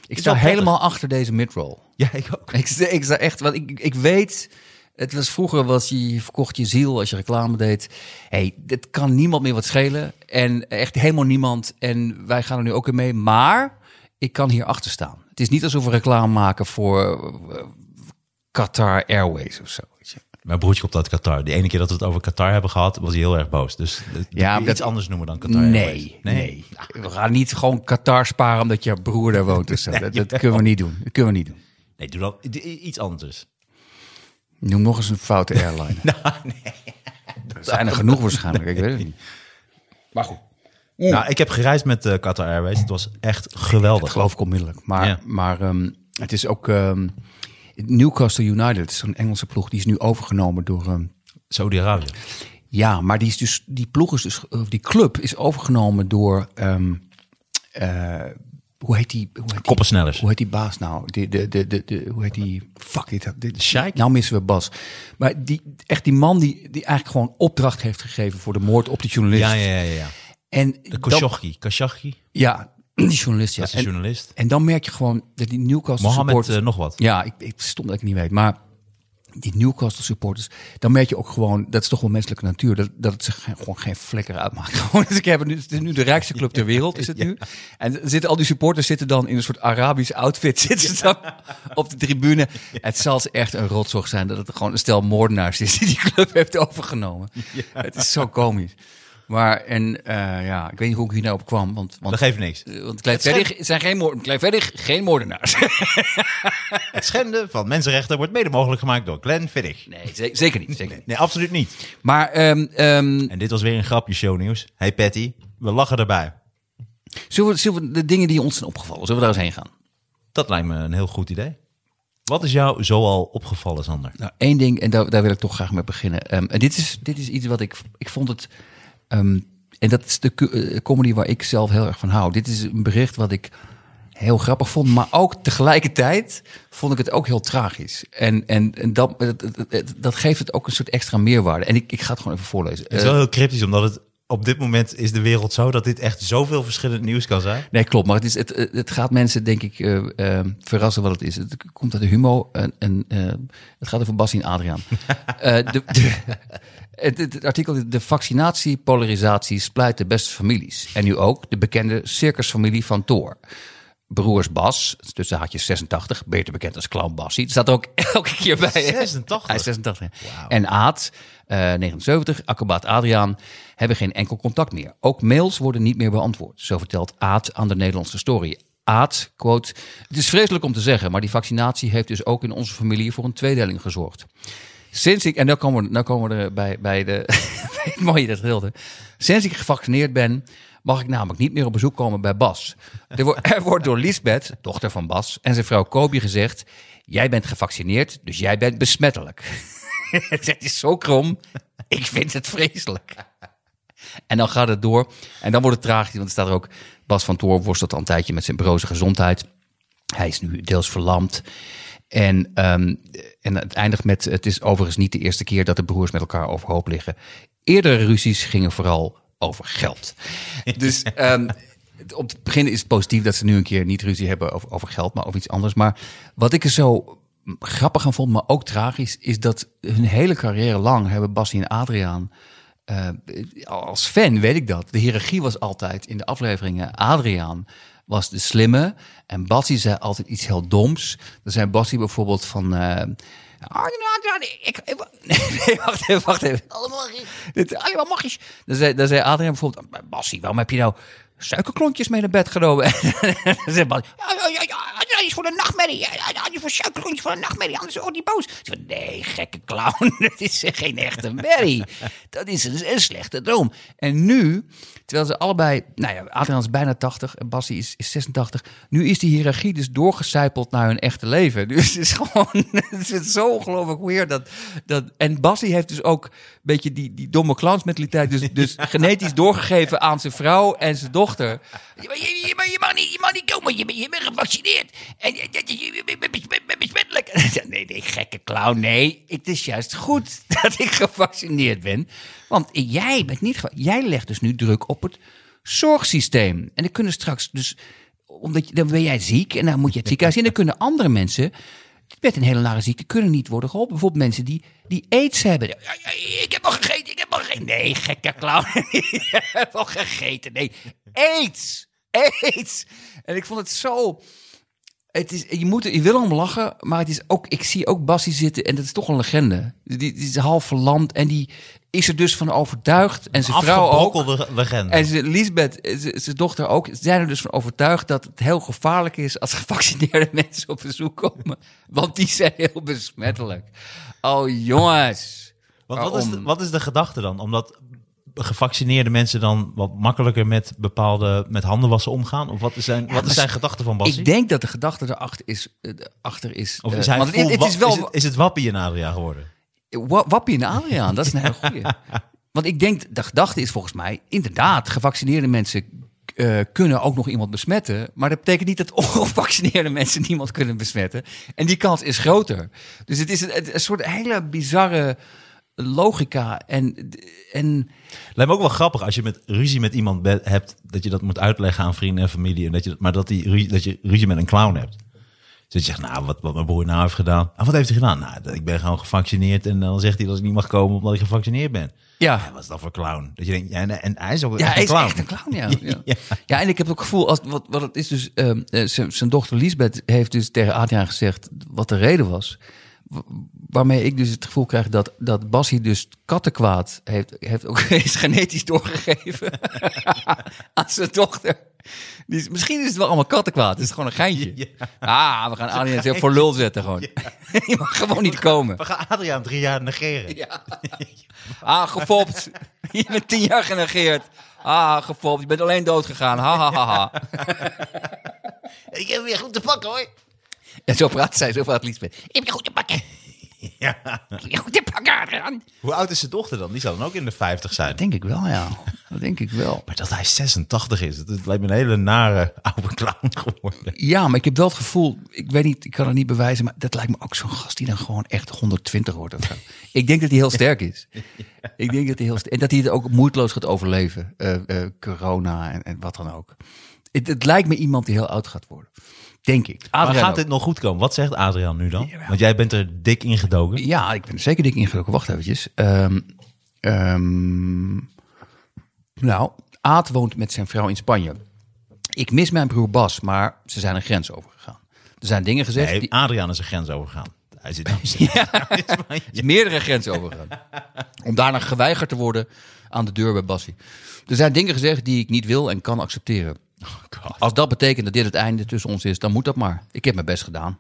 Ik sta helemaal achter deze mid-roll. Ja, ik ook. Ik, ik sta echt, want ik, ik weet, het was vroeger was je, je verkocht je ziel als je reclame deed. hey, dit kan niemand meer wat schelen. En echt helemaal niemand. En wij gaan er nu ook in mee. Maar ik kan hier achter staan. Het is niet alsof we reclame maken voor eh, Qatar Airways of zo. Mijn broertje komt uit Qatar. De ene keer dat we het over Qatar hebben gehad, was hij heel erg boos. Dus ja, Ja, iets dat- anders noemen dan Qatar. Airways. Nee, nee, We gaan niet gewoon Qatar sparen omdat je broer daar woont. of zo. [laughs] dat, dat kunnen we niet doen. Dat kunnen we niet doen. Nee, doe dan i- iets anders. Noem nog eens een foute airline. [laughs] Nou, Er zijn er genoeg waarschijnlijk. Ik weet het niet. Maar goed. Nou, ik heb gereisd met eh, Qatar Airways. Het was echt geweldig. Dat geloof ik onmiddellijk. Maar, Ja. maar ehm, het is ook ehm, Newcastle United, zo'n Engelse ploeg, die is nu overgenomen door. ehm, Saudi-Arabië. ja, maar die, is dus, die ploeg is dus, of die club is overgenomen door. eh, hoe heet die? Hoe heet die, Koppensnellers. hoe heet die baas nou? De, de, de, de, de, hoe heet die? Fuck dit. dit Sheikh? Nou missen we Bas. Maar die, echt die man die, die eigenlijk gewoon opdracht heeft gegeven voor de moord op de journalist. Ja, ja, ja. ja. En De Khashoggi. Khashoggi, Ja, die journalist. Ja. dat is de En- journalist. En dan merk je gewoon dat die Newcastle Mohammed eh, nog wat. Ja, ik, ik stom dat ik niet weet. Maar die Newcastle supporters, dan merk je ook gewoon... Dat is toch wel menselijke natuur. Dat, dat het zich gewoon geen flikker uitmaakt. [laughs] Gewoon, dus ik heb nu, het is nu de rijkste club ter wereld, is het nu. En zitten, al die supporters zitten dan in een soort Arabisch outfit. [laughs] Zitten ze dan op de tribune. Het zal echt een rotzorg zijn dat het gewoon een stel moordenaars is... die die club heeft overgenomen. Het is zo komisch. Maar, en eh, ja, ik weet niet hoe ik hier nou op kwam. Want, want Dat geeft niks. eh, Want Kleinverdig zijn geen, moord, Kleinverdig geen moordenaars. [laughs] Het schenden van mensenrechten wordt mede mogelijk gemaakt door Glenn Fiddig. Nee, ze- zeker niet. Zeker niet. Nee, absoluut niet. Maar ehm, ehm, En dit was weer een grapje shownieuws. Hey Patty, we lachen erbij. zullen, we, zullen we de dingen die ons zijn opgevallen, zullen we daar eens heen gaan? Dat lijkt me een heel goed idee. Wat is jou zoal opgevallen, Sander? Nou, één ding, en daar, daar wil ik toch graag mee beginnen. Ehm, en dit is, dit is iets wat ik, ik vond het, ehm, en dat is de eh, comedy waar ik zelf heel erg van hou. Dit is een bericht wat ik heel grappig vond, maar ook tegelijkertijd vond ik het ook heel tragisch. En, en, en dat, dat, geeft het ook een soort extra meerwaarde. En ik, ik ga het gewoon even voorlezen. Het is Eh, wel heel cryptisch, omdat het op dit moment is de wereld zo dat dit echt zoveel verschillend nieuws kan zijn. Nee, klopt. Maar het, is, het, het gaat mensen, denk ik, eh, eh, verrassen wat het is. Het komt uit de humo. En, en eh, het gaat over Bassie en Adriaan. [laughs] Eh, de, de, het, het- het artikel de vaccinatie, polarisatie splijt de beste families. En nu ook de bekende circusfamilie van Thor. Broers Bas, tussen haakjes 86, beter bekend als Clown Bassie. Het staat er ook [laughs] elke keer bij. hè? 86? Hij is 86. ja. En Aad, eh 79, acrobaat Adriaan, hebben geen enkel contact meer. Ook mails worden niet meer beantwoord. Zo vertelt Aad aan de Nederlandse story. Aad, quote, het is vreselijk om te zeggen, maar die vaccinatie heeft dus ook in onze familie voor een tweedeling gezorgd. Sinds ik, en dan komen we, nou komen we er bij, bij, de, [laughs] het mooie dat wilde. Sinds ik gevaccineerd ben, mag ik namelijk niet meer op bezoek komen bij Bas. Er, wordt- [laughs] er wordt door Lisbeth, dochter van Bas, en zijn vrouw Kobi gezegd: Jij bent gevaccineerd, dus jij bent besmettelijk. [laughs] Het is zo krom. Ik vind het vreselijk. En dan gaat het door. En dan wordt het tragisch, want er staat er ook... Bas van Toor worstelt al een tijdje met zijn broze gezondheid. Hij is nu deels verlamd. En, ehm, en het eindigt met... Het is overigens niet de eerste keer dat de broers met elkaar overhoop liggen. Eerdere ruzies gingen vooral over geld. Dus ehm, om te beginnen is het positief dat ze nu een keer niet ruzie hebben over, over geld, maar over iets anders. Maar wat ik er zo grappig aan vond, maar ook tragisch, is dat hun hele carrière lang hebben Bassie en Adriaan eh, als fan weet ik dat. De hiërarchie was altijd in de afleveringen. Adriaan was de slimme. En Bassie zei altijd iets heel doms. Dan zei Bassie bijvoorbeeld van... Adriaan, ik, [laughs] nee, wacht even, wacht even. Allemaal mag je. Dan zei, dan zei Adriaan bijvoorbeeld... "Maar Bassie, waarom heb je nou... suikerklontjes mee naar bed genomen. [laughs] En dan zegt Bassie, ja, ja, ja, ja, is voor de nachtmerrie. Ja, ja, is voor suikerklontjes voor de nachtmerrie, anders wordt hij boos. Nee, gekke clown, [laughs] dat is geen echte merrie. Dat is een, een slechte droom. En nu, terwijl ze allebei, nou ja, Adriaan is bijna 80 en Bassie is, is 86. Nu is die hiërarchie dus doorgecijpeld naar hun echte leven. [laughs] Dus het is gewoon, het is zo ongelooflijk weird dat, dat... En Bassie heeft dus ook een beetje die, die domme clownsmentaliteit dus, dus genetisch doorgegeven aan zijn vrouw en zijn dochter. Je, je, mag niet, je mag niet komen, je, je bent gevaccineerd. En je, je, besmettelijk. [laughs] Nee, nee, gekke clown. Nee, het is juist goed [laughs] dat ik gevaccineerd ben. Want jij bent niet Jij legt dus nu druk op het zorgsysteem. En dan kunnen straks dus... Omdat dan ben jij ziek en dan moet je het ziekenhuis in. Dan kunnen andere mensen met een hele nare ziekte kunnen niet worden geholpen. Bijvoorbeeld mensen die, die aids hebben. Ik heb al gegeten, ik heb al gegeten. Nee, gekke clown. [laughs] je hebt al gegeten. Nee, aids. Aids. En ik vond het zo... Het is, je, moet, je wil om lachen, maar het is ook, ik zie ook Bassie zitten en dat is toch een legende. Die, die is half verlamd en die is er dus van overtuigd. En zijn vrouw ook. Legende. En ze- Lisbeth, eh, zijn dochter ook, zijn er dus van overtuigd dat het heel gevaarlijk is als gevaccineerde [laughs] mensen op bezoek komen. Want die zijn heel besmettelijk. Oh jongens. Want wat is, de, Waarom? wat is de gedachte dan? Omdat gevaccineerde mensen dan wat makkelijker met bepaalde met handen wassen omgaan? Of wat is zijn, wat is zijn gedachte van Bassie? Ik denk dat de gedachte erachter is. eh, achter is of eh, is hij want vol het, is wel is het, is het Wappie in Adria geworden? Wa- Wappie en Adriaan, dat is een hele goeie. [laughs] Want ik denk, de gedachte is volgens mij, inderdaad, gevaccineerde mensen eh, kunnen ook nog iemand besmetten. Maar dat betekent niet dat [laughs] ongevaccineerde mensen niemand kunnen besmetten. En die kans is groter. Dus het is een, een soort hele bizarre logica. En, en Lijkt me ook wel grappig als je met ruzie met iemand hebt, dat je dat moet uitleggen aan vrienden en familie. En dat je, maar dat, die, dat je ruzie met een clown hebt. Dus je zegt, nou, wat, wat mijn broer nou heeft gedaan. Ah, wat heeft hij gedaan? Nou, ik ben gewoon gevaccineerd. En dan zegt hij dat ik niet mag komen omdat ik gevaccineerd ben. ja, Ja, wat is dat voor clown? Dat je denkt, ja, en, en hij is ook Ja, echt hij is clown. echt een clown, ja. [laughs] ja. Ja. ja. en ik heb ook het gevoel, als, wat, wat het is dus, ehm, eh, zijn zijn dochter Lisbeth heeft dus tegen Adriaan gezegd wat de reden was. Wa- Waarmee ik dus het gevoel krijg dat, dat Bassie dus kattenkwaad heeft, heeft ook [laughs] is genetisch doorgegeven [laughs] aan zijn dochter. Misschien is het wel allemaal kattenkwaad. Het is gewoon een geintje. Ah, we gaan Adriaan zo voor lul zetten gewoon. [laughs] Je mag gewoon niet komen. We gaan Adriaan drie jaar negeren. Ja. Ah, gefopt. Je bent tien jaar genegeerd. Ah, gefopt. Je bent alleen dood gegaan. Ha, ha, ha, ha. Ik heb weer goed te pakken hoor. En zo praat zij, zo praat Liesbeth. Ik heb je goed te pakken. [laughs] Ja. Ik heb je goed te pakken, Adriaan. Hoe oud is zijn dochter dan? Die zal dan ook in de 50 zijn. Dat denk ik wel, ja. Dat denk ik wel. Maar dat hij 86 is, dat lijkt me een hele nare oude clown geworden. Ja, maar ik heb wel het gevoel, ik weet niet, ik kan het niet bewijzen, maar dat lijkt me ook zo'n gast die dan gewoon echt 120 wordt. of zo. Ik denk dat hij heel sterk is. [laughs] Ik denk dat hij heel sterk En dat hij het ook moeiteloos gaat overleven. Eh, eh, corona en, en wat dan ook. Het, het lijkt me iemand die heel oud gaat worden. Denk ik. Maar Adriaan gaat ook. dit nog goed komen? Wat zegt Adriaan nu dan? Want jij bent er dik ingedoken. Ja, ik ben er zeker dik ingedoken. Wacht eventjes. Ehm, ehm, nou, Aad woont met zijn vrouw in Spanje. Ik mis mijn broer Bas, maar ze zijn een grens overgegaan. Er zijn dingen gezegd. Nee, die, Adriaan is een grens overgegaan. Hij zit [laughs] ja, [laughs] er is [laughs] meerdere grenzen overgegaan. Om daarna geweigerd te worden aan de deur bij Bassie. Er zijn dingen gezegd die ik niet wil en kan accepteren. Als dat betekent dat dit het einde tussen ons is, dan moet dat maar. Ik heb mijn best gedaan.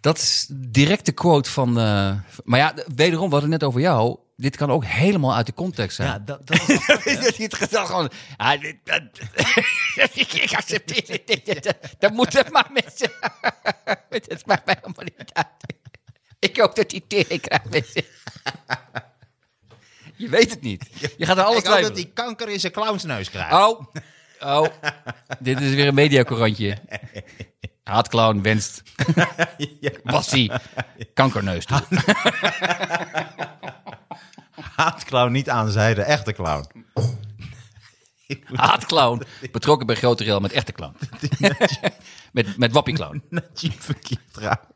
Dat is direct de quote van. eh, maar ja, wederom, we hadden het net over jou. Dit kan ook helemaal uit de context zijn. Ja, dat, dat [laughs] dat hij het gedacht gewoon. Ah, dit, dat, [laughs] ik accepteer dit, dit, dit, Dan moet het maar met [laughs] Het maakt mij helemaal niet uit. Ik hoop dat hij tering krijgt. Je weet het niet. Je gaat er alles ik hoop dat hij kanker in zijn clownsneus krijgt. Oh, oh. Dit is weer een mediacorantje. Haatclown wenst [laughs] Bassie kankerneus toe. [laughs] Haatclown niet aanzijde, echte clown. Haatclown betrokken bij grote rel met echte clown. [laughs] met, met wappieclown. Najib verkeerd raakt.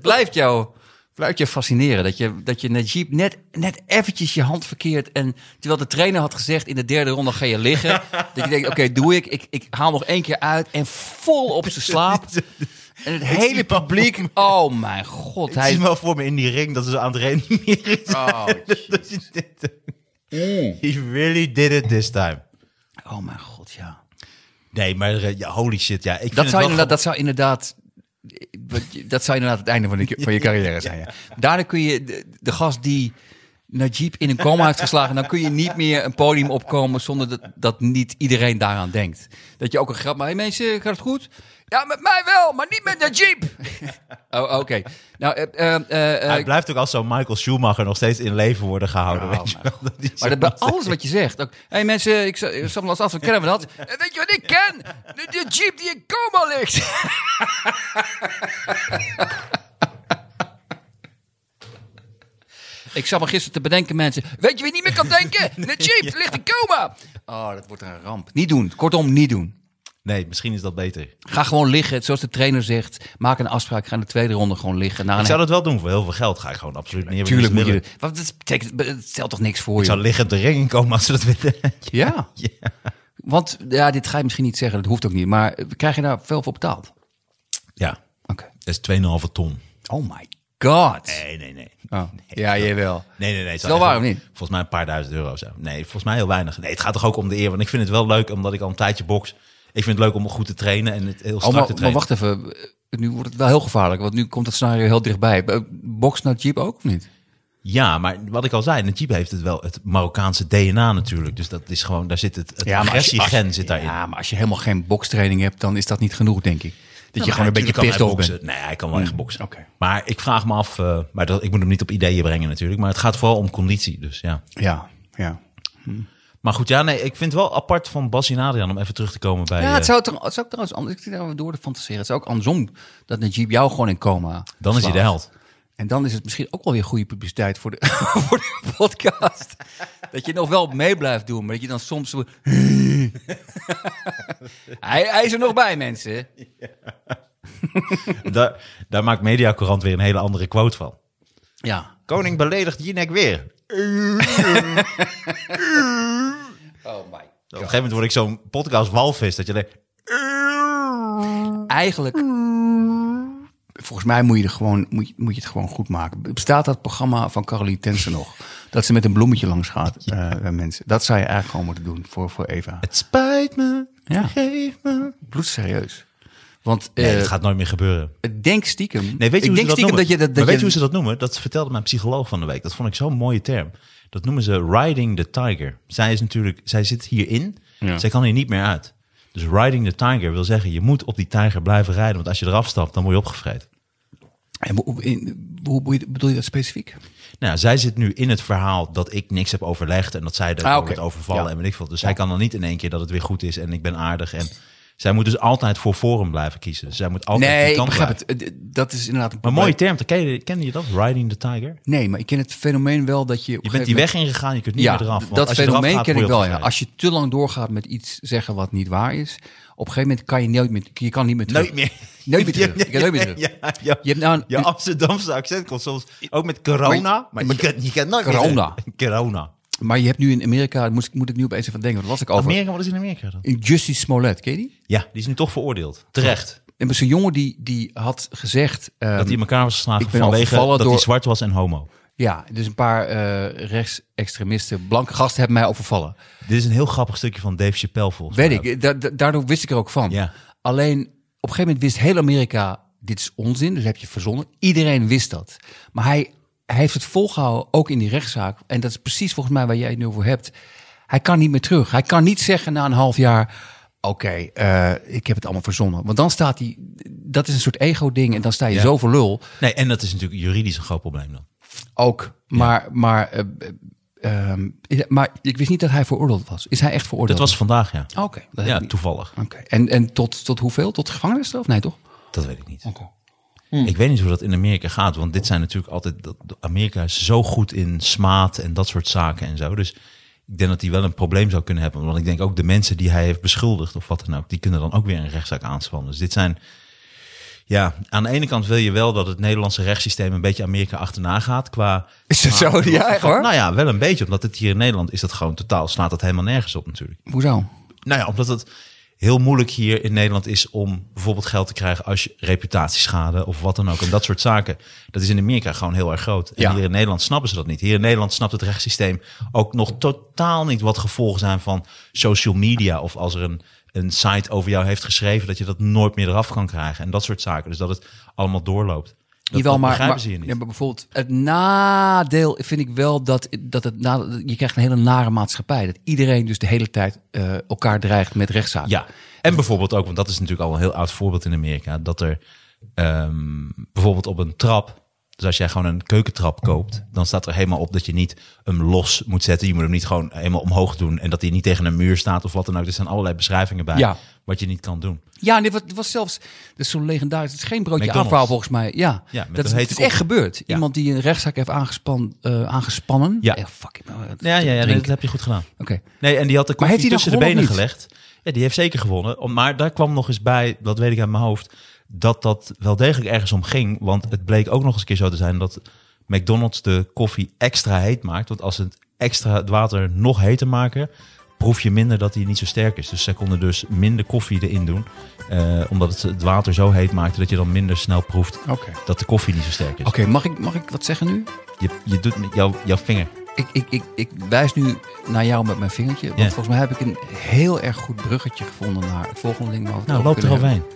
Blijft jou, jou fascineren dat je, dat je Najib net, net eventjes je hand verkeert. En terwijl de trainer had gezegd in de derde ronde ga je liggen. [laughs] dat je denkt, oké, doe ik. ik. Ik haal nog één keer uit en vol op zijn slaap. [laughs] En het hele publiek, oh mijn god. Ik Hij zie is wel voor me in die ring dat ze aan het zijn. [laughs] Oh, He really did it this time. Oh mijn god, ja. Nee, maar ja, holy shit. Ja, ik vind Dat het zou, wel dat zou inderdaad... Dat zou inderdaad het einde van, de, van je [laughs] carrière zijn. Ja. Daarna kun je de, de gast die Najib in een coma heeft geslagen, dan kun je niet meer een podium opkomen zonder dat, dat niet iedereen daaraan denkt. Dat je ook een grap, maar hey mensen, gaat het goed? Ja, met mij wel, maar niet met Najib. [laughs] oh, oké. Nou, eh, eh, eh, Hij blijft ook als zo'n Michael Schumacher nog steeds in leven worden gehouden. Oh, weet je mijn wel? [laughs] Dat Maar dat bij alles wat je zegt. Hé hey mensen, ik zal me als af, kennen we dat? [laughs] Weet je wat ik ken? De, de jeep die in coma ligt. ik zat me gisteren te bedenken, mensen. Weet je wie niet meer kan denken? De jeep ligt in coma. Oh, dat wordt een ramp. Niet doen. Kortom, niet doen. Nee, misschien is dat beter. Ga gewoon liggen, zoals de trainer zegt. Maak een afspraak. Ga in de tweede ronde gewoon liggen. Na Ik zou dat wel doen voor heel veel geld. Ga ik gewoon absoluut niet. Tuurlijk moet je. Wat dat betekent, het stelt toch niks voor Ik je? zou liggend de ring in komen als ze dat willen. [laughs] [laughs] Ja. Want ja, dit ga je misschien niet zeggen, dat hoeft ook niet. Maar krijg je daar veel voor betaald? Ja, Oké. dat is 2,5 ton. Oh my god. Nee, nee, nee. Oh. Ja, jawel. Nee, nee, nee. het Is wel waar of niet? Volgens mij een paar duizend euro of zo. Nee, volgens mij heel weinig. Nee, het gaat toch ook om de eer. Want ik vind het wel leuk, omdat ik al een tijdje box. Ik vind het leuk om goed te trainen en het heel Oh, strak maar, te maar trainen. wacht even. Nu wordt het wel heel gevaarlijk, want nu komt het scenario heel dichtbij. Eh, Box naar Jeep ook of niet? Ja, maar wat ik al zei, Najib heeft het wel het Marokkaanse DNA natuurlijk. Dus dat is gewoon, daar zit het, het maar je- agressiegen zit daarin. Ja, maar als je helemaal geen bokstraining hebt, dan is dat niet genoeg, denk ik. Dat je Ja, gewoon een maar beetje pissed off hij bent. Nee, hij kan wel echt boksen. oké. Maar ik vraag me af, eh, maar dat, ik moet hem niet op ideeën brengen natuurlijk. Maar het gaat vooral om conditie, dus ja. Ja, ja. Maar goed, ja, nee, ik vind het wel apart van Bas en Adriaan om even terug te komen bij... Ja, eh, het zou, toch, het zou ook trouwens anders. Ik zit daar door te fantaseren. Het zou ook andersom dat Najib jou gewoon in coma. dan is hij de held. En dan is het misschien ook wel weer goede publiciteit voor de, [laughs] voor de podcast. dat je nog wel mee blijft doen, maar dat je dan soms zo... [laughs] hij, hij is er nog bij, mensen. [laughs] daar, daar maakt Mediacorant weer een hele andere quote van. Ja. Koning beledigt Jinek weer. Oh my. Op een gegeven moment word ik zo'n podcast walvis, dat je denkt... Eigenlijk... Volgens mij moet je, er gewoon, moet, je, moet je het gewoon goed maken. Bestaat dat programma van Caroline Tensen nog? Dat ze met een bloemetje langs gaat [laughs] eh, bij mensen. Dat zou je eigenlijk gewoon moeten doen voor, voor Eva. Het spijt me, Ja. geef me. Bloedserieus. Want Nee, eh, dat gaat nooit meer gebeuren. denk stiekem... Nee, weet je hoe ze dat noemen? dat je dat... dat maar weet je, hoe ze dat noemen? Dat vertelde mijn psycholoog van de week. Dat vond ik zo'n mooie term. Dat noemen ze riding the tiger. Zij is natuurlijk, zij zit hierin. Ja. Zij kan hier niet meer uit. Dus riding the tiger wil zeggen, je moet op die tijger blijven rijden. Want als je eraf stapt, dan word je opgevreten. En hoe, in- hoe hoe bedoel je dat specifiek? Nou, zij zit nu in het verhaal dat ik niks heb overlegd en dat zij er Ah, oké. wordt overvallen Ja. en weet ik veel. Dus zij kan dan niet in één keer dat het weer goed is en ik ben aardig. En zij moet dus altijd voor Forum blijven kiezen. Zij moet altijd Nee, die ik kant begrijp blijven. het. Eh, Dat is inderdaad een Maar mooie term, ken je, ken je dat? Riding the tiger? Nee, maar ik ken het fenomeen wel dat je... Je bent die weg ingegaan, je kunt niet ja, meer eraf. Dat fenomeen gaat, ken ik wel. Ja. Als je te lang doorgaat met iets zeggen wat niet waar is, op een gegeven moment kan je nooit meer, je kan niet meer terug. Nooit meer. Nooit meer [laughs] terug. Je kan nooit meer terug. Ja, ja, Je hebt nou een- je Amsterdamse accent komt soms ook met corona. Maar, je, kan, je kan nooit meer Corona. [laughs] Corona. Maar je hebt nu in Amerika, moet, ik- moet ik nu opeens even denken, wat was ik over? Amerika, wat is in Amerika dan? Justice Smollett, ken je die? Ja, die is nu toch veroordeeld. Terecht. En was een jongen die, die had gezegd... Dat ehm, hij in elkaar was geslagen ik ben vanwege dat hij zwart was en homo. Ja, dus een paar eh rechtsextremisten, blanke gasten hebben mij overvallen. Dit is een heel grappig stukje van Dave Chappelle volgens Weet mij. ik, da- da- daardoor wist ik er ook van. Ja. Alleen op een gegeven moment wist heel Amerika, dit is onzin, dus heb je verzonnen. Iedereen wist dat. Maar hij, hij heeft het volgehouden, ook in die rechtszaak. En dat is precies volgens mij waar jij het nu over hebt. Hij kan niet meer terug. Hij kan niet zeggen na een half jaar, oké, eh, ik heb het allemaal verzonnen. Want dan staat hij, dat is een soort ego-ding en dan sta je Ja. zo voor lul. Nee, en dat is natuurlijk juridisch een groot probleem dan. Ook, maar, maar, eh, eh, ehm, maar ik wist niet dat hij veroordeeld was. Is hij echt Dat veroordeeld? was vandaag, ja. Oh, Oké, dat Ja, toevallig. Oké. En, en tot, tot hoeveel? Tot gevangenisstraf? Nee, toch? Dat weet ik niet. Ik weet niet hoe dat in Amerika gaat, want dit zijn natuurlijk altijd. dat- Amerika is zo goed in smaad en dat soort zaken en zo. Dus ik denk dat hij wel een probleem zou kunnen hebben. Want ik denk ook de mensen die hij heeft beschuldigd of wat dan ook, die kunnen dan ook weer een rechtszaak aanspannen. Dus dit zijn. Ja, aan de ene kant wil je wel dat het Nederlandse rechtssysteem een beetje Amerika achterna gaat. Qua, Is dat zo? Ja, echt hoor? nou ja, wel een beetje. Omdat het hier in Nederland is dat gewoon totaal, slaat dat helemaal nergens op natuurlijk. Hoezo? Nou ja, omdat het. Heel moeilijk hier in Nederland is om bijvoorbeeld geld te krijgen als je reputatieschade of wat dan ook. En dat soort zaken. Dat is in Amerika gewoon heel erg groot. En Ja. hier in Nederland snappen ze dat niet. Hier in Nederland snapt het rechtssysteem ook nog totaal niet wat gevolgen zijn van social media. Of als er een, een site over jou heeft geschreven, dat je dat nooit meer eraf kan krijgen. En dat soort zaken. Dus dat het allemaal doorloopt. Dat, Jawel, dat maar, maar, ze hier niet. ja, maar bijvoorbeeld het nadeel vind ik wel dat, dat het na, je krijgt een hele nare maatschappij. Dat iedereen dus de hele tijd eh, elkaar dreigt met rechtszaken. Ja, en bijvoorbeeld ook, want dat is natuurlijk al een heel oud voorbeeld in Amerika, dat er ehm, bijvoorbeeld op een trap, dus als jij gewoon een keukentrap koopt, dan staat er helemaal op dat je niet hem los moet zetten. Je moet hem niet gewoon helemaal omhoog doen en dat hij niet tegen een muur staat of wat dan ook. Er zijn allerlei beschrijvingen bij Ja. wat je niet kan doen. Ja, dit was, dit was zelfs, dat is zo legendarisch. Het is geen broodje afvrouw volgens mij. Ja, Ja, met dat is, echt gebeurd. Ja. Iemand die een rechtszaak heeft aangespan, eh, aangespannen. Ja. Eh, fuck, Ja, ja, ja nee, dat heb je goed gedaan. Oké. Nee, en die had de koffie tussen de benen gelegd. Ja, die heeft zeker gewonnen. Maar daar kwam nog eens bij, dat weet ik uit mijn hoofd, dat dat wel degelijk ergens om ging. Want het bleek ook nog eens een keer zo te zijn dat McDonald's de koffie extra heet maakt. Want als ze het extra het water nog heter maken, proef je minder dat hij niet zo sterk is. Dus zij konden dus minder koffie erin doen. eh, omdat het het water zo heet maakte dat je dan minder snel proeft dat de koffie niet zo sterk is. Oké, mag, ik, mag ik wat zeggen nu? Je, je doet met jouw, jouw vinger. Ik, ik, ik, ik wijs nu naar jou met mijn vingertje. Want volgens mij heb ik een heel erg goed bruggetje gevonden naar het volgende ding. Nou, over loop kunnen eroverheen. hebben.